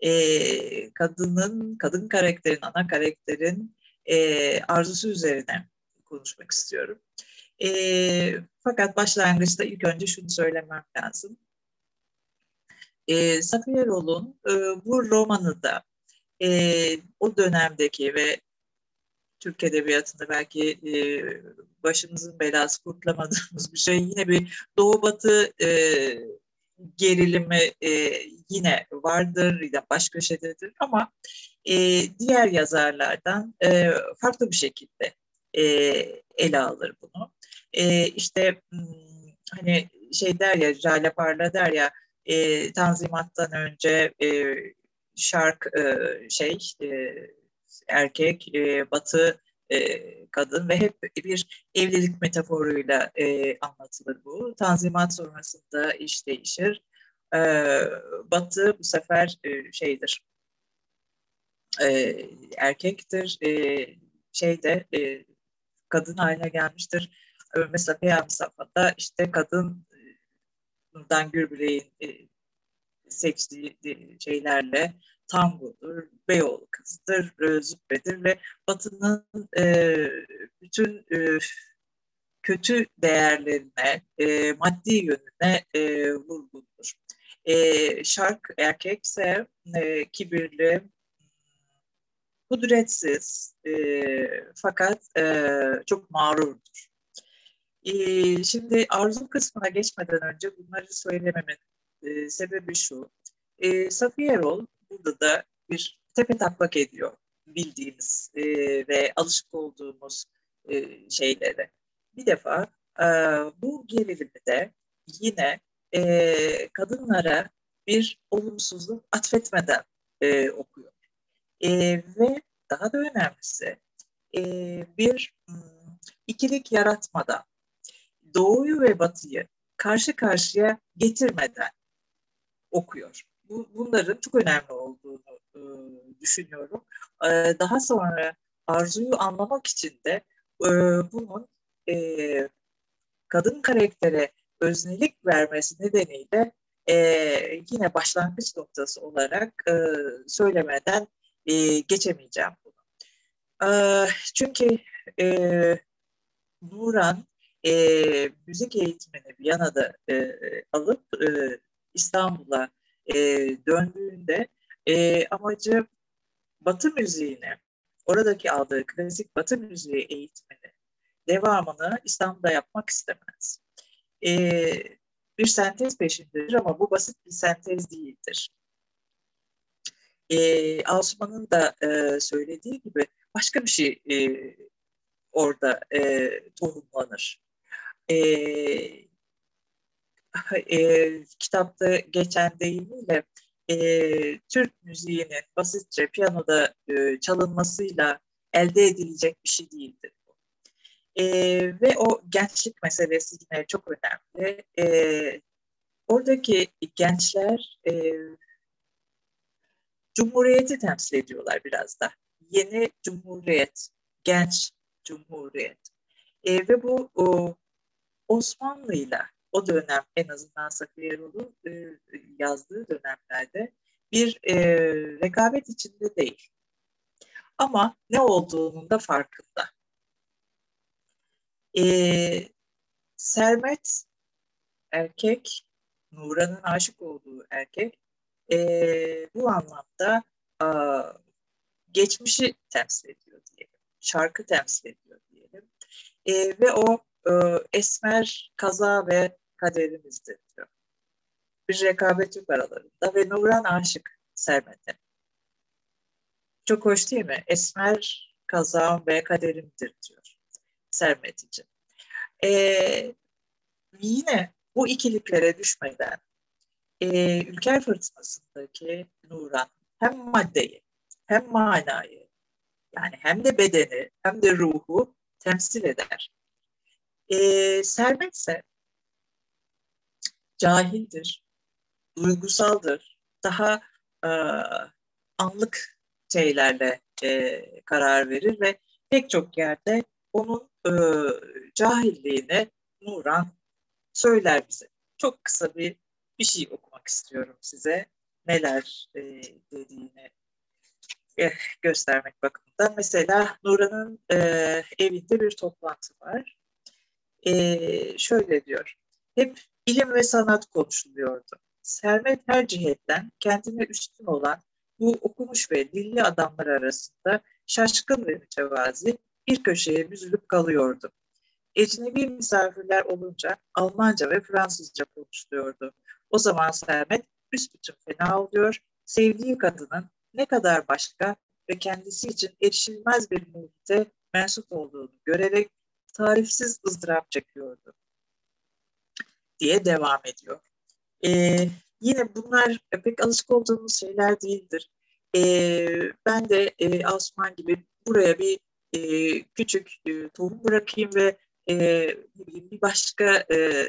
e, kadının, kadın karakterin, ana karakterin e, arzusu üzerine konuşmak istiyorum. E, fakat başlangıçta ilk önce şunu söylemem lazım. E, Safiye Rol'un e, bu romanı da e, o dönemdeki ve Türk Edebiyatı'nda belki e, başımızın belası kurtulamadığımız bir şey yine bir Doğu Batı e, gerilimi e, yine vardır, yine baş köşededir ama e, diğer yazarlardan e, farklı bir şekilde e, ele alır bunu. E, işte hmm, hani şey der ya, Jale Parla der ya, e, Tanzimat'tan önce e, şark e, şey e, erkek, e, batı e, kadın ve hep bir evlilik metaforuyla e, anlatılır bu. Tanzimat sonrasında iş değişir. E, batı bu sefer e, şeydir, e, erkektir, e, şeyde e, kadın haline gelmiştir. E, mesela Peyami Safa'da işte kadın Nurdan Gürbüley'in e, seçtiği şeylerle tangodur, Beyoğlu kızıdır, e, züppedir ve Batı'nın e, bütün e, kötü değerlerine, e, maddi yönüne e, vurgundur. E, şark erkekse e, kibirli, kudretsiz e, fakat e, çok mağrurdur. E, şimdi arzu kısmına geçmeden önce bunları söylememin e, sebebi şu. E, Safiye Erol burada da bir tepe taklak ediyor bildiğimiz e, ve alışık olduğumuz e, şeylere. Bir defa e, bu gerilimi de yine e, kadınlara bir olumsuzluk atfetmeden e, okuyor. E, ve daha da önemlisi e, bir hmm, ikilik yaratmadan doğuyu ve batıyı karşı karşıya getirmeden okuyor. Bu, bunların çok önemli olduğunu e, düşünüyorum. E, daha sonra arzuyu anlamak için de e, bunun e, kadın karaktere öznelik vermesi nedeniyle e, yine başlangıç noktası olarak e, söylemeden e, geçemeyeceğim bunu. E, çünkü e, Nuran e, müzik eğitimini Viyana'da e, alıp e, İstanbul'a e, döndüğünde e, amacı Batı müziğini, oradaki aldığı klasik Batı müziği eğitimini, devamını İstanbul'da yapmak istemez. E, bir sentez peşindedir ama bu basit bir sentez değildir. E, Asuman'ın da e, söylediği gibi başka bir şey e, orada e, tohumlanır. E, e, kitapta geçen deyimiyle e, Türk müziğinin basitçe piyanoda e, çalınmasıyla elde edilecek bir şey değildir. E, ve o gençlik meselesi yine çok önemli. E, oradaki gençler e, Cumhuriyeti temsil ediyorlar biraz da. Yeni Cumhuriyet, genç Cumhuriyet. E, ve bu o, Osmanlı'yla o dönem en azından Safiye Erol'un e, yazdığı dönemlerde bir e, rekabet içinde değil. Ama ne olduğunun da farkında. E, Sermet erkek, Nuran'ın aşık olduğu erkek e, bu anlamda a, geçmişi temsil ediyor diyelim. Şarkı temsil ediyor diyelim. E, ve o e, esmer kaza ve kaderimizdir diyor. Bir rekabet yok aralarında ve Nuran aşık Sermet'e. Çok hoş değil mi? Esmer kazağım ve kaderimdir diyor Sermet için. Ee, yine bu ikiliklere düşmeden e, Ülker Fırtınası'ndaki Nuran hem maddeyi hem manayı yani hem de bedeni hem de ruhu temsil eder. E, Sermet ise cahildir, duygusaldır, daha e, anlık şeylerle e, karar verir ve pek çok yerde onun e, cahilliğini Nuran söyler bize. Çok kısa bir bir şey okumak istiyorum size. Neler e, dediğini e, göstermek bakımından. Mesela Nuran'ın e, evinde bir toplantı var. E, şöyle diyor. Hep ilim ve sanat konuşuluyordu. Servet her cihetten kendine üstün olan bu okumuş ve dilli adamlar arasında şaşkın ve mütevazi bir köşeye büzülüp kalıyordu. Ecnebi misafirler olunca Almanca ve Fransızca konuşuluyordu. O zaman Sermet büsbütün fena oluyor, sevdiği kadının ne kadar başka ve kendisi için erişilmez bir muhite mensup olduğunu görerek tarifsiz ızdırap çekiyordu diye devam ediyor. Ee, yine bunlar pek alışık olduğumuz şeyler değildir. Ee, ben de e, Asuman gibi buraya bir e, küçük e, tohum bırakayım ve e, bir başka e,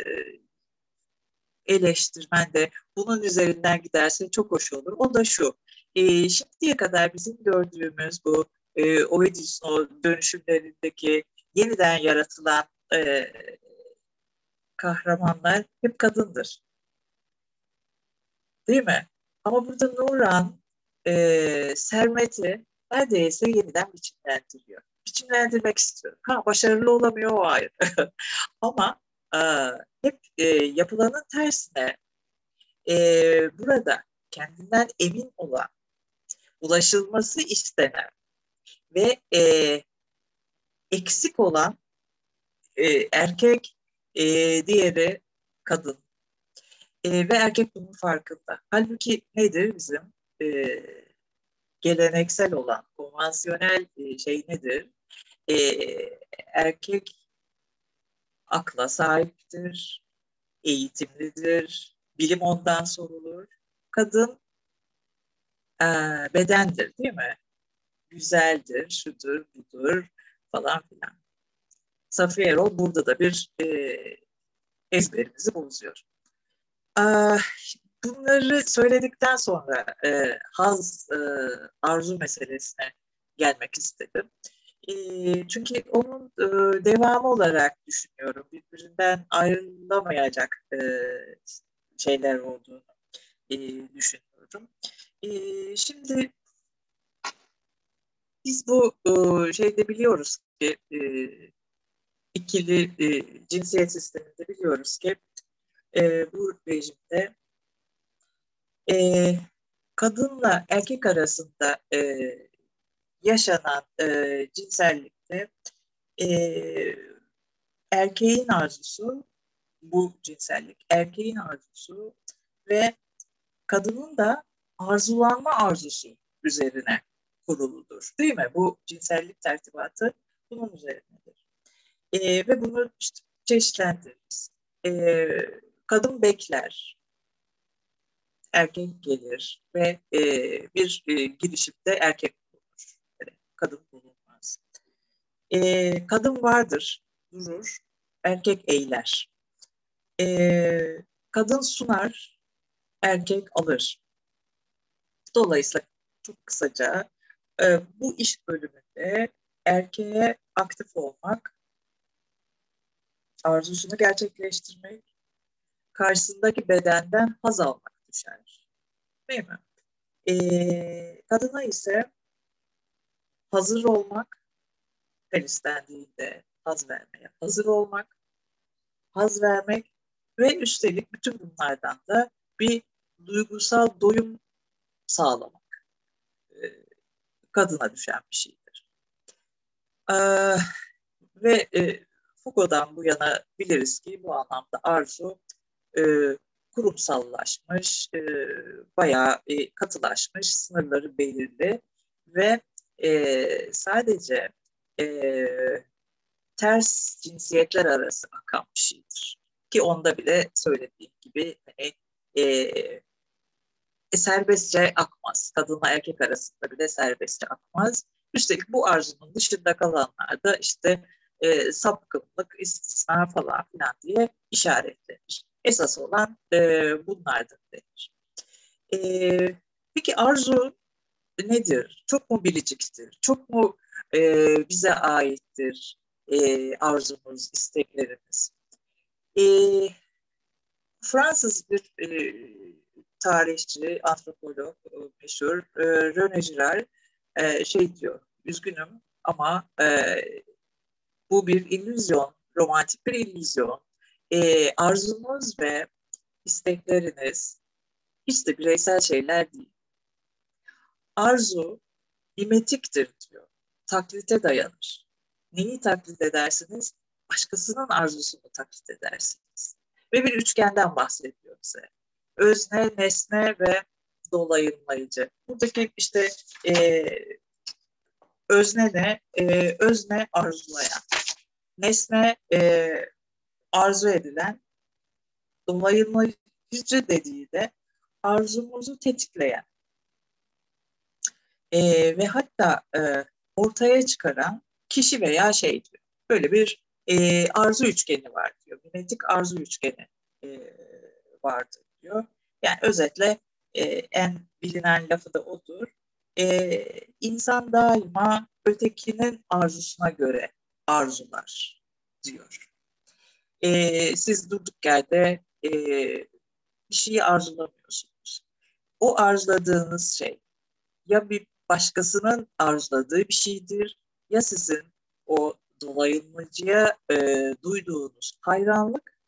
eleştirmen de bunun üzerinden giderse çok hoş olur. O da şu, e, şimdiye kadar bizim gördüğümüz bu e, Oedipus'un dönüşümlerindeki yeniden yaratılan e, kahramanlar hep kadındır. Değil mi? Ama burada Nuran e, sermeti neredeyse yeniden biçimlendiriyor. Biçimlendirmek istiyor. Ha başarılı olamıyor o ayrı. Ama e, hep e, yapılanın tersine e, burada kendinden emin olan, ulaşılması istenen ve e, eksik olan e, erkek, e, diğeri kadın. E, ve erkek bunun farkında. Halbuki nedir bizim e, geleneksel olan, konvansiyonel e, şey nedir? E, erkek akla sahiptir, eğitimlidir, bilim ondan sorulur. Kadın e, bedendir değil mi? Güzeldir, şudur, budur falan filan. Safiye Erol burada da bir e, ezberimizi bozuyor. E, bunları söyledikten sonra e, haz, e, arzu meselesine gelmek istedim. E, çünkü onun e, devamı olarak düşünüyorum. Birbirinden ayrılamayacak e, şeyler olduğunu e, düşünüyorum. E, şimdi biz bu e, şeyde biliyoruz ki e, ikili e, cinsiyet sisteminde biliyoruz ki e, bu rejimde kadınla erkek arasında yaşanan cinsellikte erkeğin arzusu bu cinsellik erkeğin arzusu ve kadının da arzulanma arzusu üzerine kuruludur. Değil mi? Bu cinsellik tertibatı bunun üzerinedir. E, ve bunu işte çeşitlendiririz. E, kadın bekler, erkek gelir ve e, bir e, girişimde erkek bulunur. Yani kadın bulunmaz. E, kadın vardır, durur, erkek eyler. E, kadın sunar, erkek alır. Dolayısıyla çok kısaca e, bu iş bölümünde erkeğe aktif olmak, arzusunu gerçekleştirmek, karşısındaki bedenden haz almak düşer. Değil mi? E, kadına ise hazır olmak, her istendiğinde haz vermeye hazır olmak, haz vermek ve üstelik bütün bunlardan da bir duygusal doyum sağlamak kadına düşen bir şeydir. E, ve e, Foucault'dan bu yana biliriz ki bu anlamda arzu e, kurumsallaşmış, e, bayağı e, katılaşmış, sınırları belirli ve e, sadece e, ters cinsiyetler arası akan bir şeydir. Ki onda bile söylediğim gibi hani, e, e, serbestçe akmaz. Kadınla erkek arasında bile serbestçe akmaz. Üstelik bu arzunun dışında kalanlarda işte e, sapkınlık, istisna falan filan diye işaretlenir. Esas olan e, bunlardır denir. E, peki arzu nedir? Çok mu biriciktir? Çok mu e, bize aittir e, arzumuz, isteklerimiz? E, Fransız bir e, tarihçi, antropolog e, meşhur e, Girard e, şey diyor, üzgünüm ama e, bu bir illüzyon, romantik bir illüzyon. E, arzunuz ve istekleriniz hiç de bireysel şeyler değil. Arzu mimetiktir diyor. Taklite dayanır. Neyi taklit edersiniz? Başkasının arzusunu taklit edersiniz. Ve bir üçgenden bahsediyor bize. Özne, nesne ve dolayımlayıcı. Buradaki işte e, özne ne? E, özne arzulayan. Nesne e, arzu edilen. Dolayımlayıcı dediği de arzumuzu tetikleyen. E, ve hatta e, ortaya çıkaran kişi veya şey diyor. Böyle bir e, arzu üçgeni var diyor. Mimetik arzu üçgeni e, vardır diyor. Yani özetle e, en bilinen lafı da odur. E, insan daima ötekinin arzusuna göre arzular diyor. E, siz durduk yerde e, bir şeyi arzulamıyorsunuz. O arzuladığınız şey ya bir başkasının arzuladığı bir şeydir ya sizin o dolayımcıya e, duyduğunuz hayranlık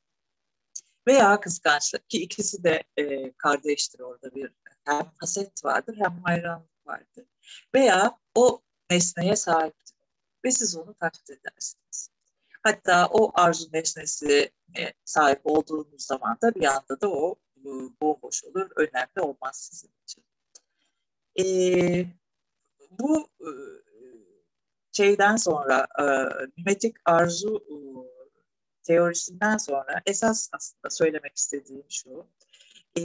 veya kıskançlık ki ikisi de e, kardeştir orada bir hem haset vardır hem hayranlık vardır veya o nesneye sahiptir ve siz onu taklit edersiniz. Hatta o arzu nesnesi sahip olduğunuz zaman da bir anda da o bomboş olur, önemli olmaz sizin için. E, bu e, şeyden sonra e, mimetik arzu e, teorisinden sonra esas aslında söylemek istediğim şu. E,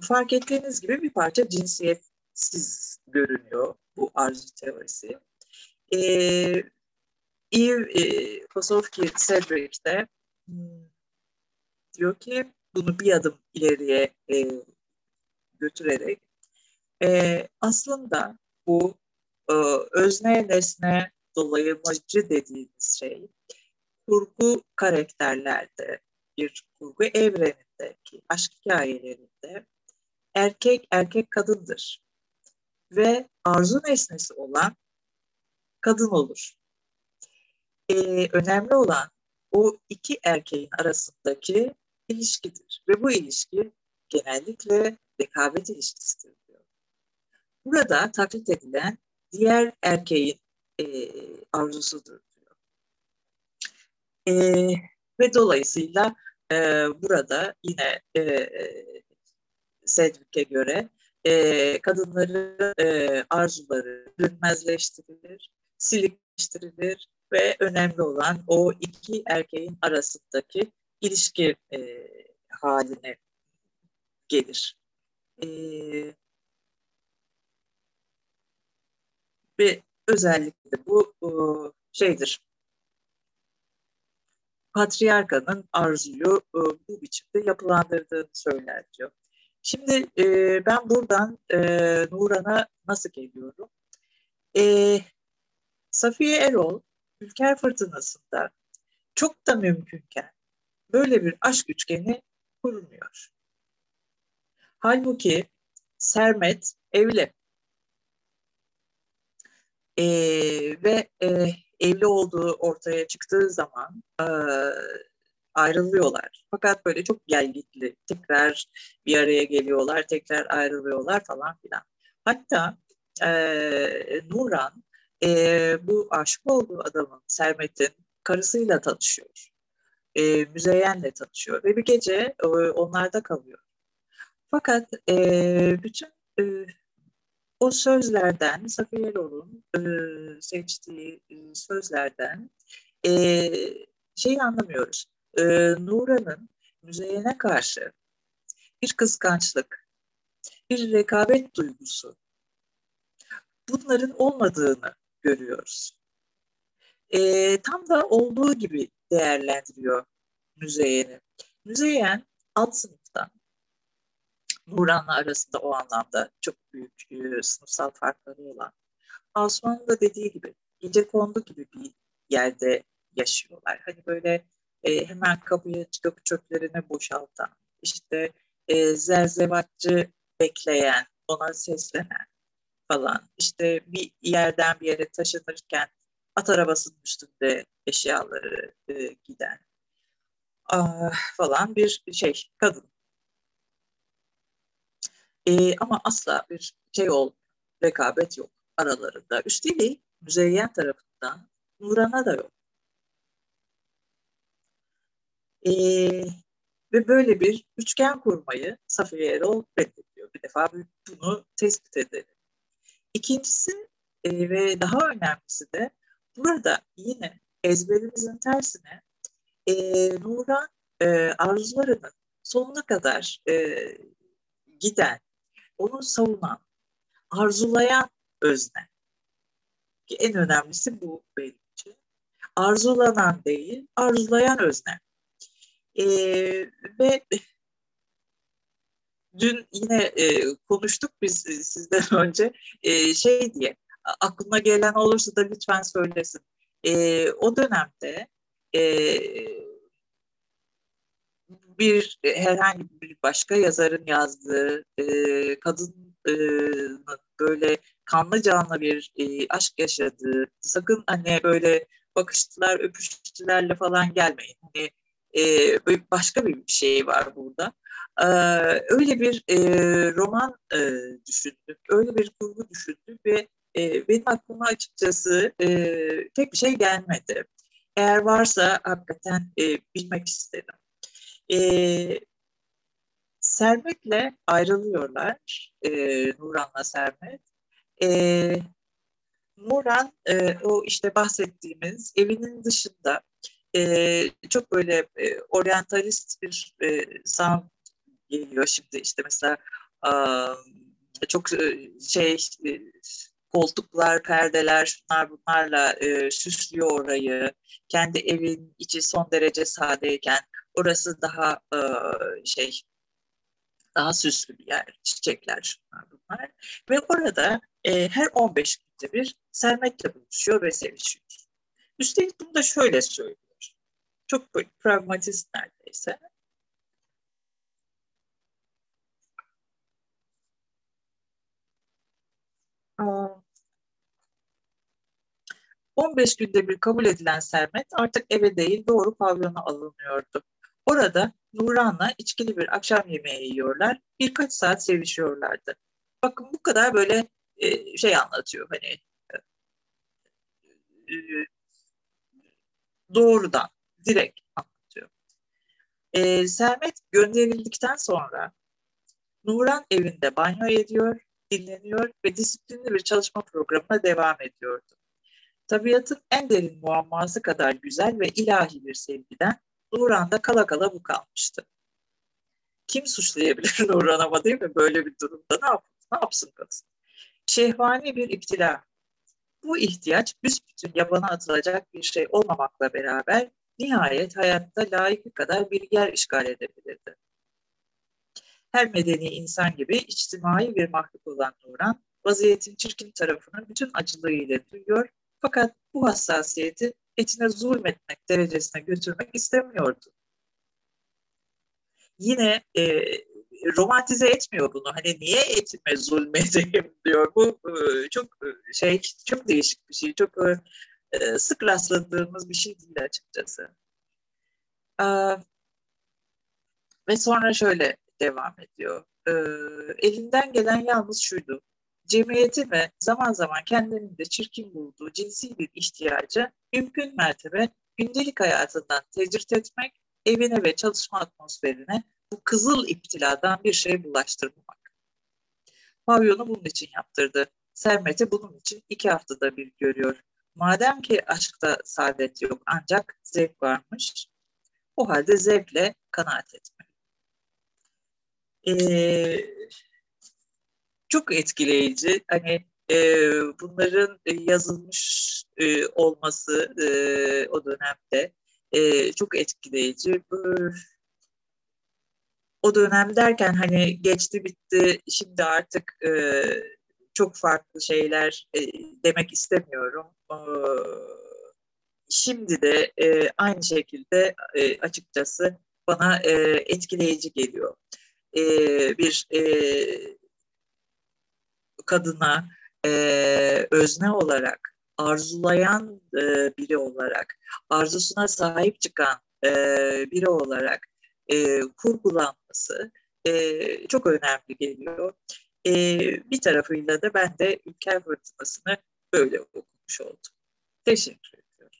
fark ettiğiniz gibi bir parça cinsiyetsiz görünüyor bu arzu teorisi. E, Eve e, Kosovki Cedric'te hmm, diyor ki bunu bir adım ileriye e, götürerek e, aslında bu e, özne nesne dolayımacı dediğimiz şey kurgu karakterlerde bir kurgu evrenindeki aşk hikayelerinde erkek erkek kadındır ve arzu nesnesi olan kadın olur. Ee, önemli olan o iki erkeğin arasındaki ilişkidir ve bu ilişki genellikle rekabet ilişkisidir diyor. Burada taklit edilen diğer erkeğin e, arzusudur. E, ve dolayısıyla e, burada yine e, Sedgwick'e göre e, kadınların e, arzuları görünmezleştirilir, silikleştirilir ve önemli olan o iki erkeğin arasındaki ilişki e, haline gelir. E, ve özellikle bu e, şeydir. Patriarkanın arzuyu e, bu biçimde yapılandırdığını söyler diyor. Şimdi e, ben buradan e, Nuran'a nasıl geliyorum? E, Safiye Erol, Ülker Fırtınası'nda çok da mümkünken böyle bir aşk üçgeni kurmuyor. Halbuki Sermet evli. E, ve e, evli olduğu ortaya çıktığı zaman e, ayrılıyorlar. Fakat böyle çok gelgitli. Tekrar bir araya geliyorlar, tekrar ayrılıyorlar falan filan. Hatta e, Nuran e, bu aşık olduğu adamın, Sermet'in karısıyla tanışıyor. E, Müzeyyen'le tanışıyor ve bir gece e, onlarda kalıyor. Fakat e, bütün e, o sözlerden, Safiye Lor'un e, seçtiği e, sözlerden e, şeyi anlamıyoruz. E, Nuran'ın Müzeyyen'e karşı bir kıskançlık, bir rekabet duygusu, bunların olmadığını görüyoruz. E, tam da olduğu gibi değerlendiriyor Müzeyyen'i. Müzeyyen alt sınıftan Nuran'la arasında o anlamda çok büyük e, sınıfsal farkları olan. Asuman'ın da dediği gibi gece kondu gibi bir yerde yaşıyorlar. Hani böyle e, hemen kapıya çıkıp çöplerini boşaltan, işte e, zerzevatçı bekleyen, ona seslenen falan. İşte bir yerden bir yere taşınırken at arabasının üstünde eşyaları e, giden ah, falan bir şey kadın. E, ama asla bir şey ol, rekabet yok aralarında. Üstelik müzeyyen tarafından Nuran'a da yok. E, ve böyle bir üçgen kurmayı Safiye Erol reddediyor. Bir defa bunu tespit edelim. İkincisi e, ve daha önemlisi de burada yine ezberimizin tersine e, Nuran e, arzularının sonuna kadar e, giden, onu savunan, arzulayan özne. Ki en önemlisi bu benim için. Arzulanan değil, arzulayan özne. E, ve dün yine e, konuştuk biz e, sizden önce e, şey diye aklına gelen olursa da lütfen söylesin. E, o dönemde e, bir herhangi bir başka yazarın yazdığı e, kadın e, böyle kanlı canlı bir e, aşk yaşadığı sakın hani böyle bakıştılar öpüştülerle falan gelmeyin. Hani e, başka bir şey var burada. E, öyle bir e, roman e, düşündüm, öyle bir kurgu düşündüm ve e, benim aklıma açıkçası e, tek bir şey gelmedi. Eğer varsa hakikaten e, bilmek isterim. E, Sermet'le ayrılıyorlar, e, Nuran'la Sermet. E, Nuran e, o işte bahsettiğimiz evinin dışında e, çok böyle e, oryantalist bir e, sound geliyor şimdi işte mesela e, çok şey e, koltuklar, perdeler, şunlar bunlarla e, süslüyor orayı. Kendi evin içi son derece sadeyken orası daha e, şey daha süslü bir yer, çiçekler bunlar. Ve orada e, her 15 günde bir Sermet'le buluşuyor ve sevişiyor. Üstelik bunu da şöyle söylüyor. Çok pragmatist neredeyse. 15 günde bir kabul edilen Sermet artık eve değil doğru pavyona alınıyordu. Orada Nuran'la içkili bir akşam yemeği yiyorlar. Birkaç saat sevişiyorlardı. Bakın bu kadar böyle e, şey anlatıyor hani e, e, doğrudan direkt anlatıyor. E, Sermet gönderildikten sonra Nuran evinde banyo ediyor, dinleniyor ve disiplinli bir çalışma programına devam ediyordu. Tabiatın en derin muamması kadar güzel ve ilahi bir sevgiden Nuran'da kala kala bu kalmıştı. Kim suçlayabilir Nuran ama değil mi böyle bir durumda ne, yap ne yapsın kadın? Şehvani bir iptila. Bu ihtiyaç büsbütün yabana atılacak bir şey olmamakla beraber nihayet hayatta layıkı kadar bir yer işgal edebilirdi. Her medeni insan gibi içtimai bir mahluk olan Nuran, vaziyetin çirkin tarafını bütün acılığıyla duyuyor fakat bu hassasiyeti etine zulmetmek derecesine götürmek istemiyordu. Yine e, romantize etmiyor bunu. Hani niye etime zulmedeyim diyor. Bu e, çok e, şey çok değişik bir şey. Çok e, sık rastladığımız bir şey değil açıkçası. E, ve sonra şöyle devam ediyor. E, elinden gelen yalnız şuydu cemiyeti ve zaman zaman kendinin de çirkin bulduğu cinsi bir ihtiyacı mümkün mertebe gündelik hayatından tecrit etmek, evine ve çalışma atmosferine bu kızıl iptiladan bir şey bulaştırmamak. Pavyonu bunun için yaptırdı. Sermet'i bunun için iki haftada bir görüyor. Madem ki aşkta saadet yok ancak zevk varmış, o halde zevkle kanaat etmeli. Ee, çok etkileyici. Hani e, bunların yazılmış e, olması e, o dönemde e, çok etkileyici. O dönem derken hani geçti bitti şimdi artık e, çok farklı şeyler e, demek istemiyorum. E, şimdi de e, aynı şekilde e, açıkçası bana e, etkileyici geliyor. E, bir e, kadına e, özne olarak, arzulayan e, biri olarak, arzusuna sahip çıkan e, biri olarak e, kurgulanması e, çok önemli geliyor. E, bir tarafıyla da ben de Ülker Fırtınası'nı böyle okumuş oldum. Teşekkür ediyorum.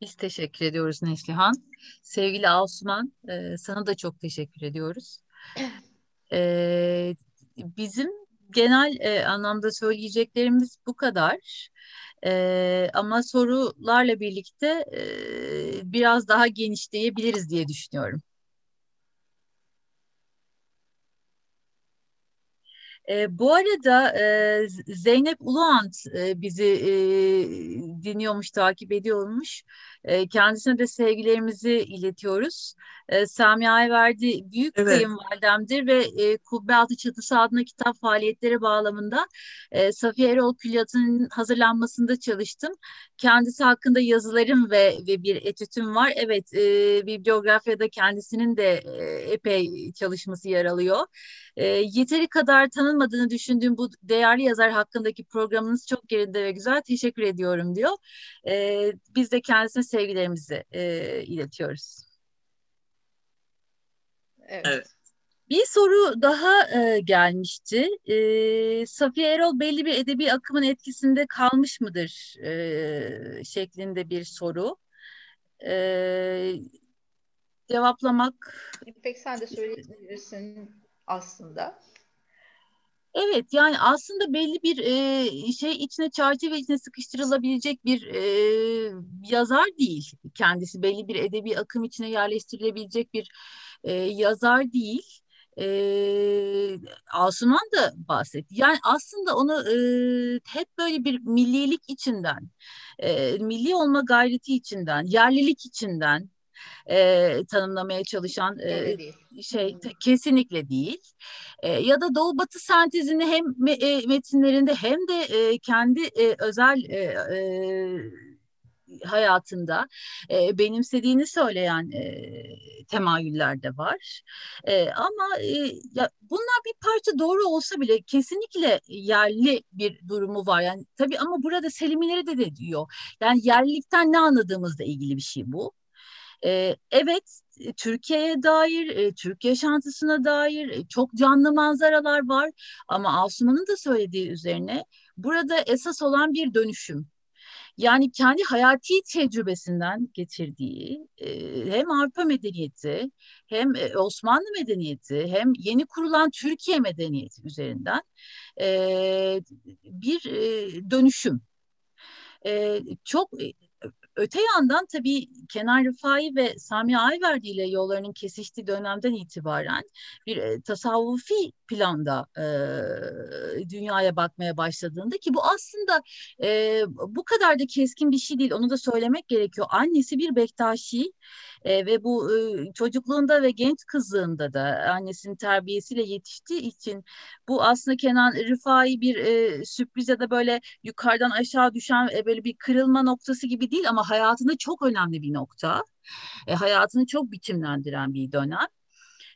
Biz teşekkür ediyoruz Neslihan. Sevgili Asuman, e, sana da çok teşekkür ediyoruz. E, bizim genel e, anlamda söyleyeceklerimiz bu kadar. E, ama sorularla birlikte e, biraz daha genişleyebiliriz diye düşünüyorum. E, bu arada e, Zeynep Uluant e, bizi e, dinliyormuş, takip ediyormuş. E, kendisine de sevgilerimizi iletiyoruz. E, Sami Ayverdi büyük evet. kayınvalidemdir ve e, Kubbe Altı Çatısı adına kitap faaliyetleri bağlamında e, Safiye Erol Külliyatı'nın hazırlanmasında çalıştım. Kendisi hakkında yazılarım ve, ve bir etütüm var. Evet, e, bibliografyada kendisinin de e, epey çalışması yer alıyor. E, yeteri kadar tanınmadığını düşündüğüm bu değerli yazar hakkındaki programınız çok yerinde ve güzel. Teşekkür ediyorum diyor. E, biz de kendisine sevgilerimizi e, iletiyoruz. Evet. evet. Bir soru daha e, gelmişti. E, Safiye Erol belli bir edebi akımın etkisinde kalmış mıdır e, şeklinde bir soru. E, cevaplamak... İpek sen de söyleyebilirsin aslında. Evet yani aslında belli bir e, şey içine çerçeve içine sıkıştırılabilecek bir e, yazar değil kendisi belli bir edebi akım içine yerleştirilebilecek bir e, yazar değil. E, Asuman da bahsetti. Yani aslında onu e, hep böyle bir millilik içinden, e, milli olma gayreti içinden, yerlilik içinden e, tanımlamaya çalışan e, şey kesinlikle değil. E, ya da Doğu Batı sentezini hem e, metinlerinde hem de e, kendi e, özel e, e, hayatında e, benimsediğini söyleyen e, temayüller de var. E, ama e, ya bunlar bir parça doğru olsa bile kesinlikle yerli bir durumu var. Yani tabii ama burada Selimileri de, de diyor. Yani yerlilikten ne anladığımızla ilgili bir şey bu. Ee, evet, Türkiye'ye dair, e, Türk yaşantısına dair e, çok canlı manzaralar var. Ama Asuman'ın da söylediği üzerine burada esas olan bir dönüşüm. Yani kendi hayati tecrübesinden getirdiği e, hem Avrupa medeniyeti hem Osmanlı medeniyeti hem yeni kurulan Türkiye medeniyeti üzerinden bir dönüşüm. Çok Öte yandan tabii Kenan Rıfai ve Sami Ayverdi ile yollarının kesiştiği dönemden itibaren bir e, tasavvufi planda e, dünyaya bakmaya başladığında ki bu aslında e, bu kadar da keskin bir şey değil onu da söylemek gerekiyor. Annesi bir Bektaşi e, ve bu e, çocukluğunda ve genç kızlığında da annesinin terbiyesiyle yetiştiği için bu aslında Kenan Rıfai bir e, sürpriz ya da böyle yukarıdan aşağı düşen e, böyle bir kırılma noktası gibi değil ama hayatında çok önemli bir nokta. E, hayatını çok biçimlendiren bir dönem.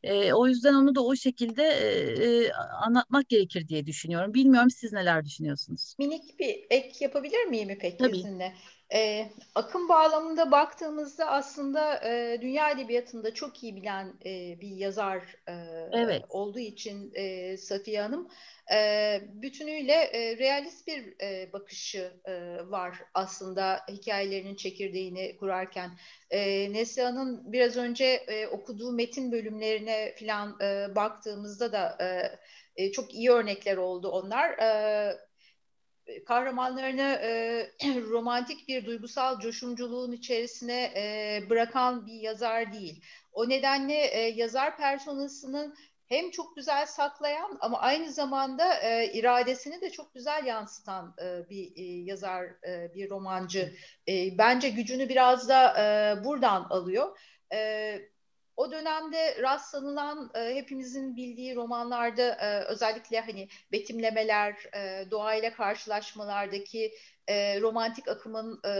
E, o yüzden onu da o şekilde e, anlatmak gerekir diye düşünüyorum. Bilmiyorum siz neler düşünüyorsunuz? Minik bir ek yapabilir miyim İpek Tabii. Sizinle? E, akım bağlamında baktığımızda aslında e, dünya edebiyatında çok iyi bilen e, bir yazar e, evet. olduğu için e, Safiye Hanım e, bütünüyle e, realist bir e, bakışı e, var aslında hikayelerinin çekirdeğini kurarken. E, Neslihan'ın biraz önce e, okuduğu metin bölümlerine falan e, baktığımızda da e, e, çok iyi örnekler oldu onlar. E, kahramanlarını e, romantik bir duygusal coşumculuğun içerisine e, bırakan bir yazar değil. O nedenle e, yazar personasının hem çok güzel saklayan ama aynı zamanda e, iradesini de çok güzel yansıtan e, bir e, yazar, e, bir romancı. E, bence gücünü biraz da e, buradan alıyor. E, o dönemde rastlanılan e, hepimizin bildiği romanlarda e, özellikle hani betimlemeler, e, doğayla karşılaşmalardaki e, romantik akımın e,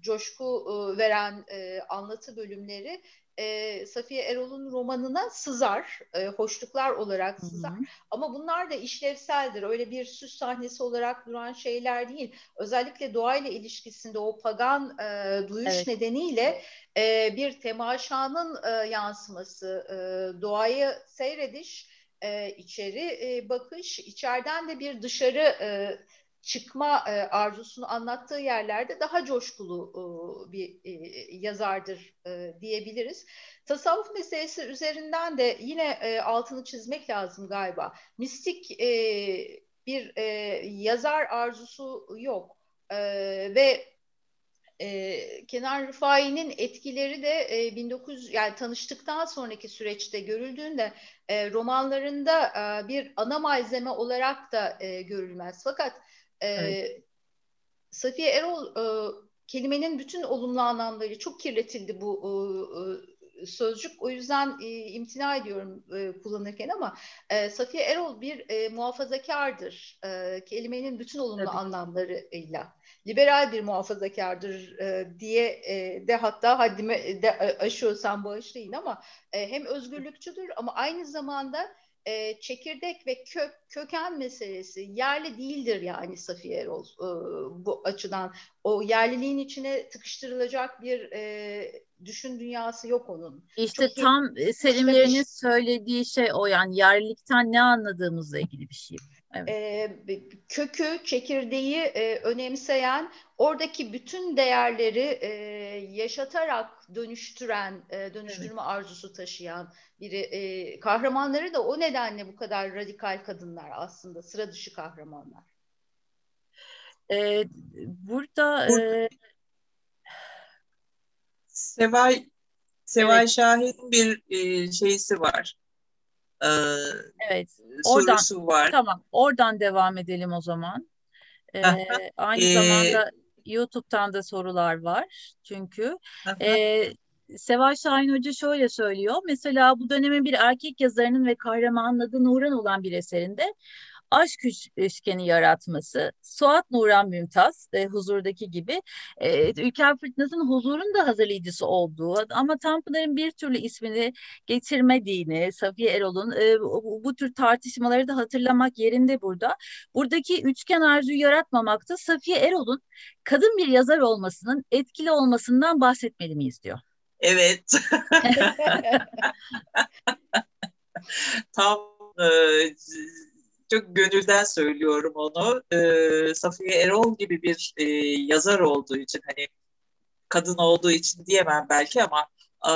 coşku e, veren e, anlatı bölümleri e, Safiye Erol'un romanına sızar, e, hoşluklar olarak sızar. Hı hı. Ama bunlar da işlevseldir. Öyle bir süs sahnesi olarak duran şeyler değil. Özellikle doğayla ilişkisinde o pagan e, duyuş evet. nedeniyle e, bir temaşanın e, yansıması, e, doğayı seyrediş, e, içeri e, bakış, içeriden de bir dışarı e, çıkma e, arzusunu anlattığı yerlerde daha coşkulu e, bir e, yazardır e, diyebiliriz. Tasavvuf meselesi üzerinden de yine e, altını çizmek lazım galiba. Mistik e, bir e, yazar arzusu yok e, ve e, Kenan Rıfai'nin etkileri de e, 1900 yani tanıştıktan sonraki süreçte görüldüğünde e, romanlarında e, bir ana malzeme olarak da e, görülmez. Fakat Evet. Safiye Erol e, kelimenin bütün olumlu anlamları çok kirletildi bu e, sözcük. O yüzden e, imtina ediyorum e, kullanırken ama e, Safiye Erol bir e, muhafazakardır. E, kelimenin bütün olumlu Tabii. anlamlarıyla. Liberal bir muhafazakardır e, diye e, de hatta haddime de aşıyorsam bağışlayın ama e, hem özgürlükçüdür ama aynı zamanda e, çekirdek ve kök köken meselesi yerli değildir yani Safiye Erol e, bu açıdan. O yerliliğin içine tıkıştırılacak bir e, düşün dünyası yok onun. İşte Çok tam iyi, Selimlerinin söylediği şey o yani yerlilikten ne anladığımızla ilgili bir şey. Evet. E, kökü, çekirdeği e, önemseyen, oradaki bütün değerleri e, yaşatarak dönüştüren, e, dönüştürme evet. arzusu taşıyan biri. E, kahramanları da o nedenle bu kadar radikal kadınlar aslında, sıra dışı kahramanlar. E, burada e, Sevay Sevay evet. Şahin'in bir e, şeysi var. Evet. Oradan, sorusu var. Tamam. Oradan devam edelim o zaman. Ee, aynı ee, zamanda YouTube'dan da sorular var. Çünkü e, Seval Şahin Hoca şöyle söylüyor. Mesela bu dönemin bir erkek yazarının ve kahramanın adı Nuran olan bir eserinde aşk üçgeni yaratması, Suat Nuran Mümtaz, e, huzurdaki gibi, e, Ülker Fırtınası'nın huzurun da hazırlayıcısı olduğu ama Tanpınar'ın bir türlü ismini getirmediğini, Safiye Erol'un e, bu, bu tür tartışmaları da hatırlamak yerinde burada. Buradaki üçgen arzuyu yaratmamakta Safiye Erol'un kadın bir yazar olmasının etkili olmasından bahsetmeli miyiz diyor. Evet. Tam e, çok gönülden söylüyorum onu. E, Safiye Erol gibi bir e, yazar olduğu için hani kadın olduğu için diyemem belki ama e,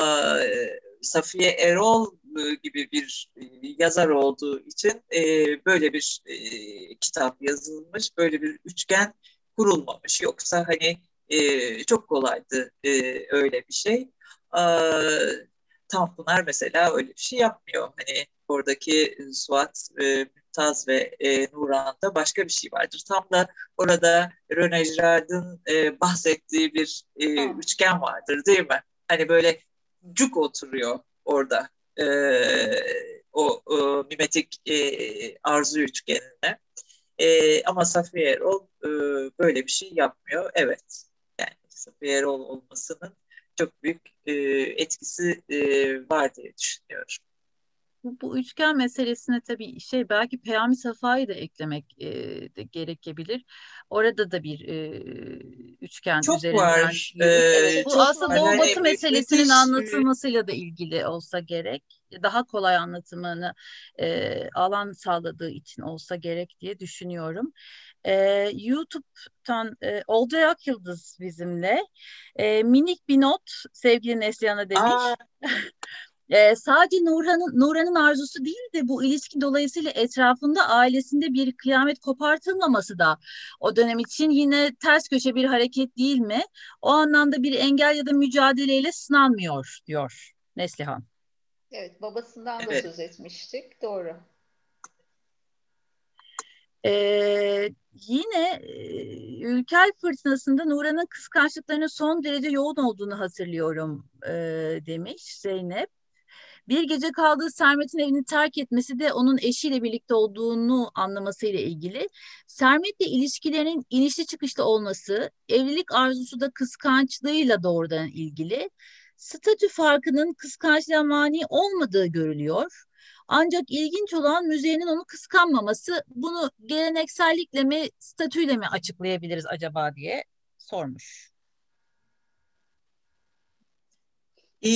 Safiye Erol gibi bir yazar olduğu için e, böyle bir e, kitap yazılmış, böyle bir üçgen kurulmamış. Yoksa hani e, çok kolaydı e, öyle bir şey. E, Tanpınar mesela öyle bir şey yapmıyor. Hani oradaki Suat e, Taz ve e, Nuran'da başka bir şey vardır. Tam da orada Rene Girard'ın e, bahsettiği bir e, üçgen vardır değil mi? Hani böyle cuk oturuyor orada e, o, o mimetik e, arzu üçgenine. E, ama Safiye Erol e, böyle bir şey yapmıyor. Evet. Yani Safiye Erol olmasının çok büyük e, etkisi e, var diye düşünüyorum bu, bu üçgen meselesine tabii şey belki Peyami Safa'yı da eklemek e, de gerekebilir. Orada da bir e, üçgen çok üzerinden. Var. Ee, evet, bu çok aslında Doğu Batı yani, meselesinin müthiş, anlatılmasıyla da ilgili olsa gerek. Daha kolay anlatımını e, alan sağladığı için olsa gerek diye düşünüyorum. E, YouTube'dan e, Olcay Akyıldız bizimle. E, minik bir not sevgili Neslihan'a demiş. Ee, sadece Nurhan'ın Nurhan'ın arzusu değil de bu ilişki dolayısıyla etrafında ailesinde bir kıyamet kopartılmaması da o dönem için yine ters köşe bir hareket değil mi? O anlamda bir engel ya da mücadeleyle sınanmıyor diyor Neslihan. Evet babasından evet. da söz etmiştik doğru. Ee, yine e, Ülker Fırtınası'nda Nuran'ın kıskançlıklarının son derece yoğun olduğunu hatırlıyorum e, demiş Zeynep. Bir gece kaldığı Sermet'in evini terk etmesi de onun eşiyle birlikte olduğunu anlamasıyla ilgili. Sermet'le ilişkilerinin inişli çıkışlı olması, evlilik arzusu da kıskançlığıyla doğrudan ilgili. Statü farkının kıskançlığa mani olmadığı görülüyor. Ancak ilginç olan müzenin onu kıskanmaması. Bunu geleneksellikle mi, statüyle mi açıklayabiliriz acaba diye sormuş. Ee,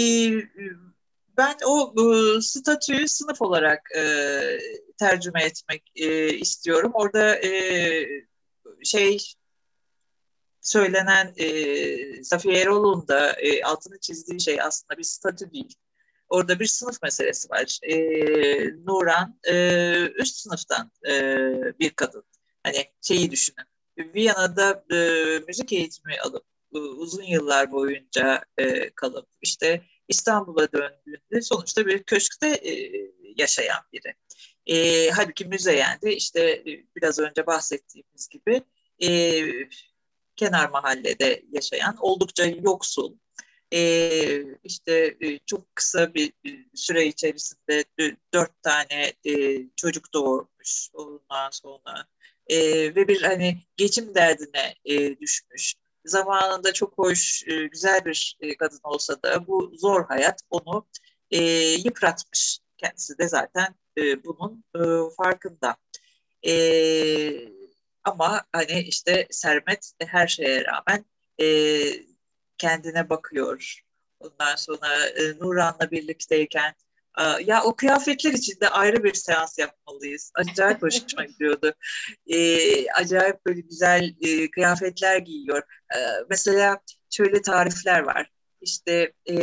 ben o e, statüyü sınıf olarak e, tercüme etmek e, istiyorum. Orada e, şey söylenen e, Safiye Erol'un da e, altını çizdiği şey aslında bir statü değil. Orada bir sınıf meselesi var. E, Nuran e, üst sınıftan e, bir kadın. Hani şeyi düşünün. Viyana'da e, müzik eğitimi alıp e, uzun yıllar boyunca e, kalıp işte İstanbul'a döndüğünde sonuçta bir köşkte e, yaşayan biri. E, halbuki Müzeyyen de işte e, biraz önce bahsettiğimiz gibi e, kenar mahallede yaşayan oldukça yoksul e, işte e, çok kısa bir süre içerisinde dört tane e, çocuk doğurmuş ondan sonra e, ve bir hani geçim derdine e, düşmüş. Zamanında çok hoş, e, güzel bir e, kadın olsa da bu zor hayat onu e, yıpratmış. Kendisi de zaten e, bunun e, farkında. E, ama hani işte Sermet her şeye rağmen e, kendine bakıyor. Ondan sonra e, Nuran'la birlikteyken ya o kıyafetler için de ayrı bir seans yapmalıyız. Acayip hoşuma gidiyordu. E, acayip böyle güzel e, kıyafetler giyiyor. E, mesela şöyle tarifler var. İşte e,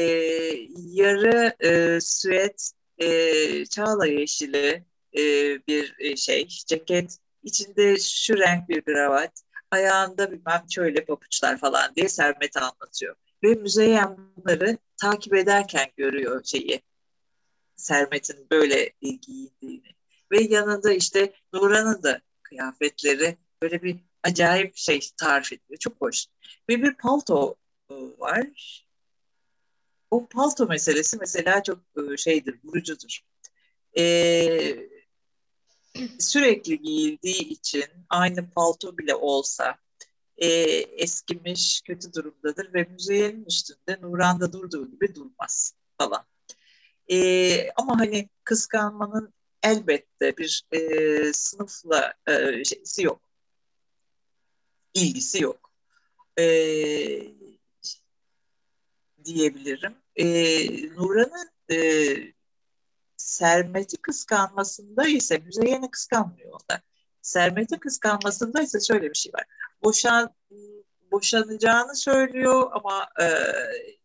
yarı e, süet e, çağla yeşili e, bir e, şey, ceket, içinde şu renk bir kravat, ayağında bilmem şöyle papuçlar falan diye Sermet anlatıyor. Ve Müzeyyen bunları takip ederken görüyor şeyi. Sermet'in böyle giyindiğini. Ve yanında işte Nuran'ın da kıyafetleri böyle bir acayip şey tarif ediyor. Çok hoş. Ve bir palto e, var. O palto meselesi mesela çok e, şeydir, vurucudur. Ee, sürekli giyildiği için aynı palto bile olsa e, eskimiş, kötü durumdadır ve müzeyenin üstünde Nuran'da durduğu gibi durmaz falan. E, ama hani kıskanmanın elbette bir e, sınıfla e, şeysi yok. ilgisi yok. E, diyebilirim. E, Nuran'ın e, Sermet'i kıskanmasında ise Müzeyyen'i kıskanmıyor onda. Sermet'i kıskanmasında ise şöyle bir şey var. Boşan boşanacağını söylüyor ama e,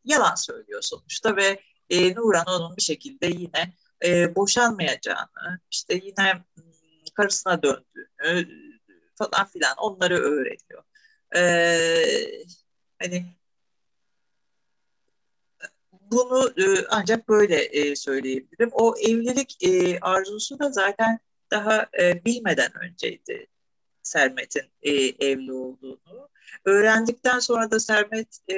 yalan söylüyor sonuçta ve e, Nuran onun bir şekilde yine e, boşanmayacağını, işte yine hmm, karısına döndüğünü falan filan onları öğreniyor. E, hani bunu e, ancak böyle e, söyleyebilirim. O evlilik e, arzusu da zaten daha e, bilmeden önceydi Sermet'in e, evli olduğunu. Öğrendikten sonra da Sermet e,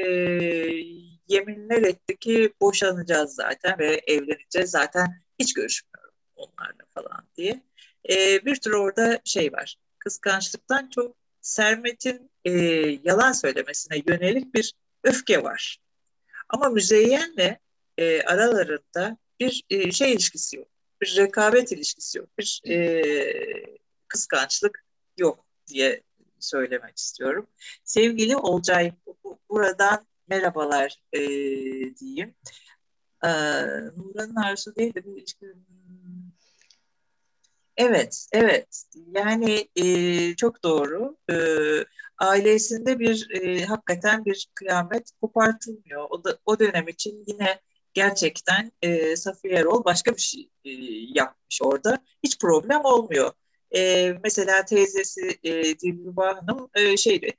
yeminler etti ki boşanacağız zaten ve evleneceğiz zaten hiç görüşmüyorum onlarla falan diye. E, bir tür orada şey var kıskançlıktan çok Sermet'in e, yalan söylemesine yönelik bir öfke var. Ama müzeyyenle e, aralarında bir e, şey ilişkisi yok. Bir rekabet ilişkisi yok. Bir e, kıskançlık yok diye söylemek istiyorum. Sevgili Olcay, buradan merhabalar e, diyeyim. E, Nuran'ın arzusu değil de bu ilişki... Evet, evet. Yani e, çok doğru. E, ailesinde bir e, hakikaten bir kıyamet kopartılmıyor. O, da, o dönem için yine gerçekten e, Safiye Erol başka bir şey e, yapmış orada. Hiç problem olmuyor. E, mesela teyzesi e, Dilruba Hanım e, şeydi,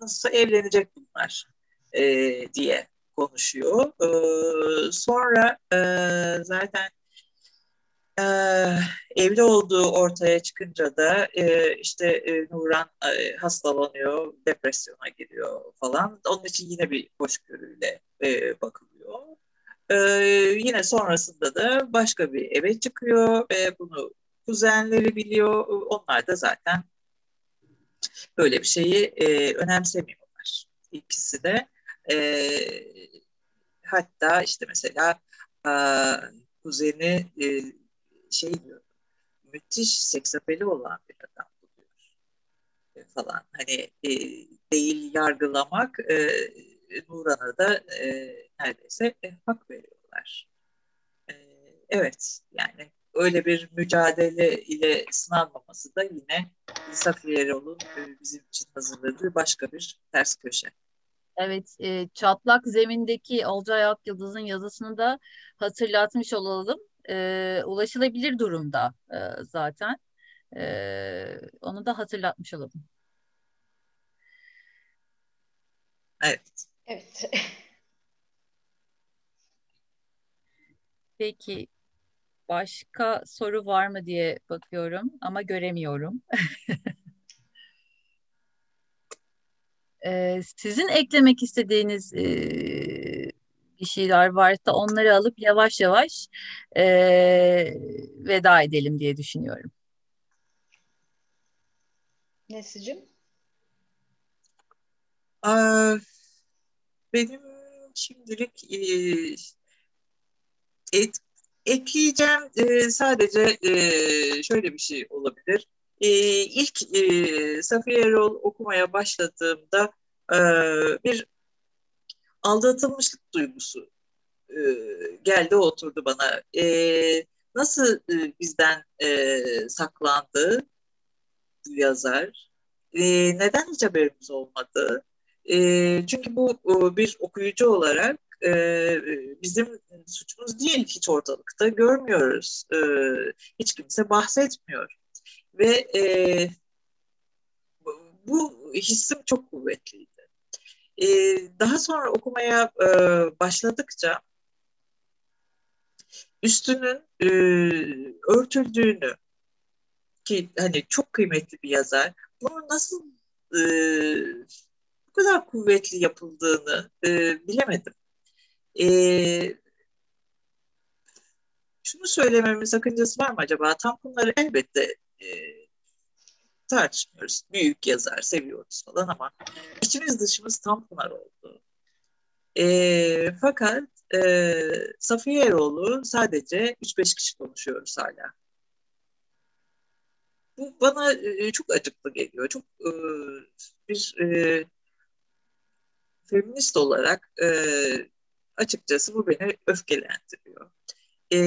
nasılsa evlenecek bunlar e, diye konuşuyor. E, sonra e, zaten e, evli olduğu ortaya çıkınca da e, işte e, Nuran e, hastalanıyor, depresyona giriyor falan. Onun için yine bir hoşgörüyle e, bakılıyor. E, yine sonrasında da başka bir eve çıkıyor ve bunu kuzenleri biliyor. Onlar da zaten böyle bir şeyi e, önemsemiyorlar. İkisi de. E, hatta işte mesela e, kuzeni e, şey diyor, müthiş seksapeli olan bir adam buluyor e, falan. Hani e, değil yargılamak e, Nuran'a da e, neredeyse e, hak veriyorlar. E, evet yani öyle bir mücadele ile sınanmaması da yine Safiye Erol'un e, bizim için hazırladığı başka bir ters köşe. Evet, e, Çatlak Zemin'deki Olcay Akyıldız'ın yazısını da hatırlatmış olalım e, ulaşılabilir durumda e, zaten. E, onu da hatırlatmış olalım. Evet. Evet. Peki başka soru var mı diye bakıyorum ama göremiyorum. ee, sizin eklemek istediğiniz e, bir şeyler varsa onları alıp yavaş yavaş e, veda edelim diye düşünüyorum. Nesicim? Benim şimdilik e, et, ekleyeceğim e, sadece e, şöyle bir şey olabilir. E, ilk e, Safiye Erol okumaya başladığımda e, bir aldatılmışlık duygusu e, geldi oturdu bana. E, nasıl e, bizden e, saklandı bu yazar? E, neden hiç haberimiz olmadı? E, çünkü bu bir okuyucu olarak e, bizim suçumuz değil hiç ortalıkta görmüyoruz. E, hiç kimse bahsetmiyor. Ve e, bu hissim çok kuvvetliydi. E, daha sonra okumaya e, başladıkça üstünün e, örtüldüğünü ki hani çok kıymetli bir yazar bunu nasıl e, bu kadar kuvvetli yapıldığını e, bilemedim. E, şunu söylememin sakıncası var mı acaba? Tam bunları elbette e, tartışmıyoruz. Büyük yazar, seviyoruz falan ama içimiz dışımız tam pınar oldu. E, fakat e, Safiye Eroğlu sadece 3-5 kişi konuşuyoruz hala. Bu bana e, çok acıklı geliyor. Çok e, bir e, feminist olarak e, açıkçası bu beni öfkelendiriyor. E,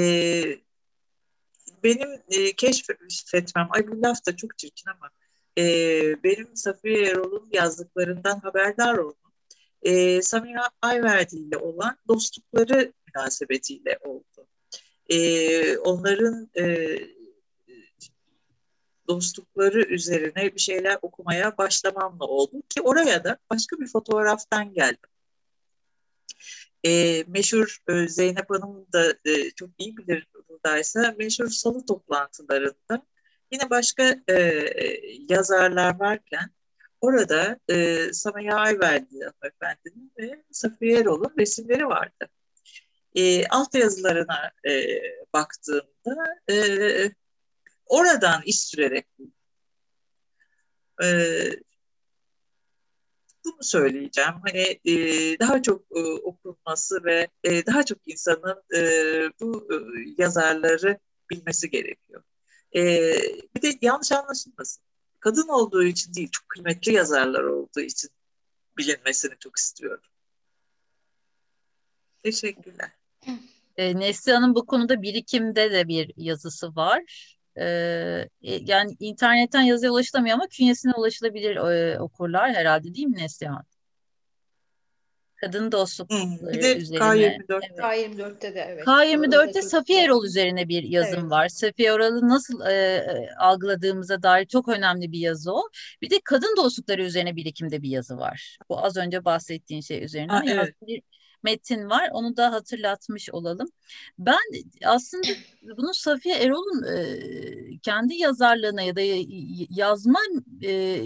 benim e, keşfetmem, ay bu laf da çok çirkin ama e, benim Safiye Erol'un yazdıklarından haberdar oldum. E, Samira Ayverdi ile olan dostlukları münasebetiyle oldu. E, onların e, dostlukları üzerine bir şeyler okumaya başlamamla oldu ki oraya da başka bir fotoğraftan geldim. E, meşhur e, Zeynep Hanım da e, çok iyi bilir buradaysa meşhur salı toplantılarında yine başka e, yazarlar varken orada e, Samaya Ayverdi hanımefendinin ve Safiye Erol'un resimleri vardı. E, alt yazılarına e, baktığımda e, oradan iş sürerek e, bunu söyleyeceğim. Hani e, daha çok e, okunması ve e, daha çok insanın e, bu e, yazarları bilmesi gerekiyor. E, bir de yanlış anlaşılmasın. Kadın olduğu için değil, çok kıymetli yazarlar olduğu için bilinmesini çok istiyorum. Teşekkürler. E, Neslihan'ın bu konuda birikimde de bir yazısı var. Ee, yani internetten yazıya ulaşılamıyor ama künyesine ulaşılabilir e, okurlar herhalde değil mi Neslihan? Kadın dostlukları bir de üzerine. K24. Evet. K24'te de evet. K24'te Safiye Erol üzerine bir yazım evet. var. Safiye Erol'u nasıl e, e, algıladığımıza dair çok önemli bir yazı o. Bir de kadın dostlukları üzerine birikimde bir yazı var. Bu az önce bahsettiğin şey üzerine. Ha, evet. bir metin var. Onu da hatırlatmış olalım. Ben aslında bunu Safiye Erol'un e, kendi yazarlığına ya da yazma e,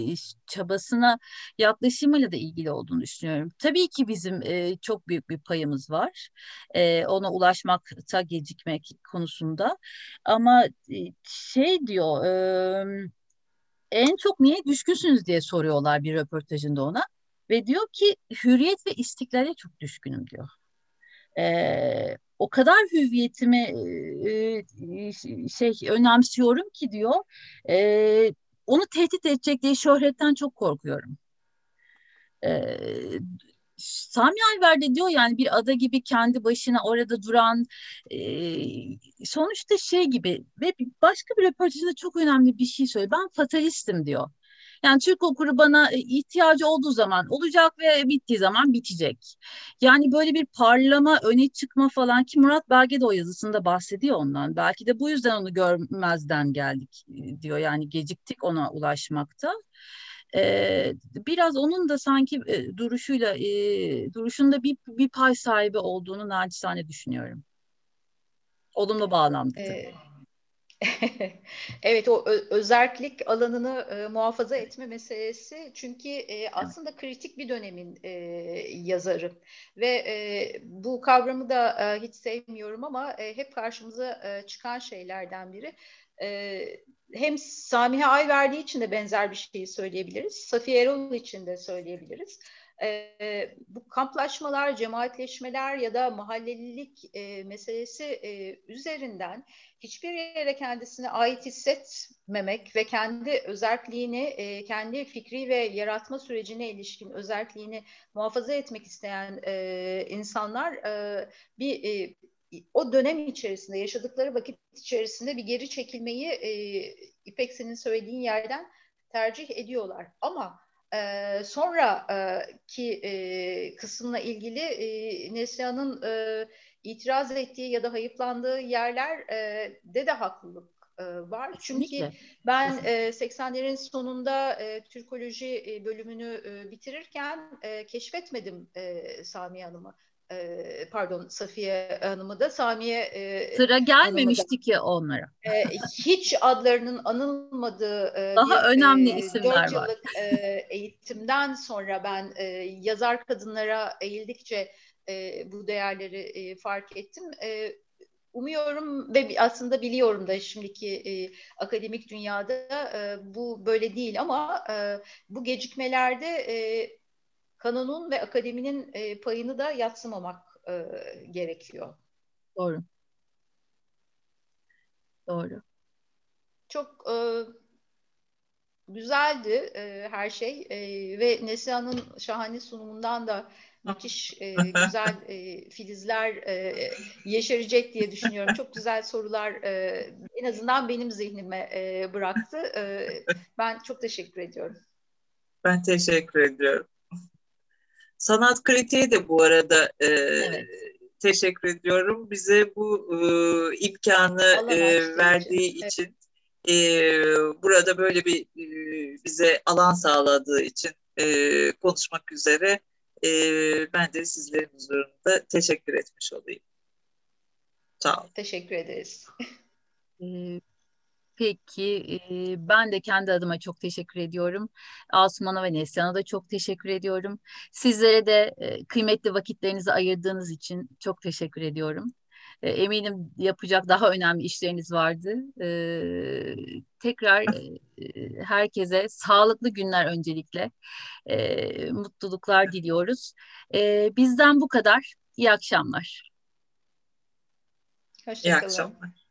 çabasına yaklaşımıyla da ilgili olduğunu düşünüyorum. Tabii ki bizim e, çok büyük bir payımız var. Ona ulaşmakta gecikmek konusunda. Ama şey diyor... En çok niye düşkünsünüz diye soruyorlar bir röportajında ona. Ve diyor ki hürriyet ve istiklale çok düşkünüm diyor. Ee, o kadar hüviyetimi e, şey önemsiyorum ki diyor. E, onu tehdit edecek diye şöhretten çok korkuyorum. E, Sami Alver diyor yani bir ada gibi kendi başına orada duran e, sonuçta şey gibi ve başka bir röportajında çok önemli bir şey söylüyor. Ben fatalistim diyor. Yani Türk okuru bana e, ihtiyacı olduğu zaman olacak ve bittiği zaman bitecek. Yani böyle bir parlama, öne çıkma falan ki Murat Belge de o yazısında bahsediyor ondan. Belki de bu yüzden onu görmezden geldik e, diyor. Yani geciktik ona ulaşmakta. Ee, biraz onun da sanki e, duruşuyla e, duruşunda bir, bir pay sahibi olduğunu naçizane düşünüyorum. Olumlu bağlamda. Ee, evet o özerklik alanını e, muhafaza etme meselesi çünkü e, aslında kritik bir dönemin e, yazarı ve e, bu kavramı da e, hiç sevmiyorum ama e, hep karşımıza e, çıkan şeylerden biri. E, hem Samiha Ayverdi için de benzer bir şeyi söyleyebiliriz. Safiye Erol için de söyleyebiliriz e, bu kamplaşmalar, cemaatleşmeler ya da mahallelilik e, meselesi e, üzerinden hiçbir yere kendisine ait hissetmemek ve kendi özelliğini, e, kendi fikri ve yaratma sürecine ilişkin özelliğini muhafaza etmek isteyen e, insanlar e, bir e, o dönem içerisinde yaşadıkları vakit içerisinde bir geri çekilmeyi e, İpek senin söylediğin yerden tercih ediyorlar. Ama e, sonraki e, kısımla ilgili e, Neslihan'ın e, itiraz ettiği ya da hayıflandığı yerler e, de haklılık e, var. Kesinlikle. Çünkü ben e, 80'lerin sonunda e, Türkoloji bölümünü e, bitirirken e, keşfetmedim e, Sami Hanım'ı e, pardon Safiye Hanım'ı da Samiye e, sıra gelmemişti ki onlara. E, hiç adlarının anılmadığı e, daha bir, önemli e, isimler 4 yıllık var. e, eğitimden sonra ben e, yazar kadınlara eğildikçe e, bu değerleri e, fark ettim. E, umuyorum ve aslında biliyorum da şimdiki e, akademik dünyada e, bu böyle değil ama e, bu gecikmelerde e, kanonun ve akademinin e, payını da yatsımamak e, gerekiyor. Doğru. Doğru. Çok e, güzeldi e, her şey e, ve Neslihan'ın şahane sunumundan da müthiş e, güzel e, filizler e, yeşerecek diye düşünüyorum. Çok güzel sorular e, en azından benim zihnime e, bıraktı. E, ben çok teşekkür ediyorum. Ben teşekkür ediyorum. Sanat kritiği de bu arada e, evet. teşekkür ediyorum. Bize bu e, imkanı e, verdiği için, için evet. e, burada böyle bir e, bize alan sağladığı için e, konuşmak üzere e, ben de sizlerin huzurunda teşekkür etmiş olayım. Sağ olun. Teşekkür ederiz. Peki ben de kendi adıma çok teşekkür ediyorum. Asuman'a ve Neslihan'a da çok teşekkür ediyorum. Sizlere de kıymetli vakitlerinizi ayırdığınız için çok teşekkür ediyorum. Eminim yapacak daha önemli işleriniz vardı. Tekrar herkese sağlıklı günler öncelikle. Mutluluklar diliyoruz. Bizden bu kadar. İyi akşamlar. Hoşçakalın. İyi akşamlar.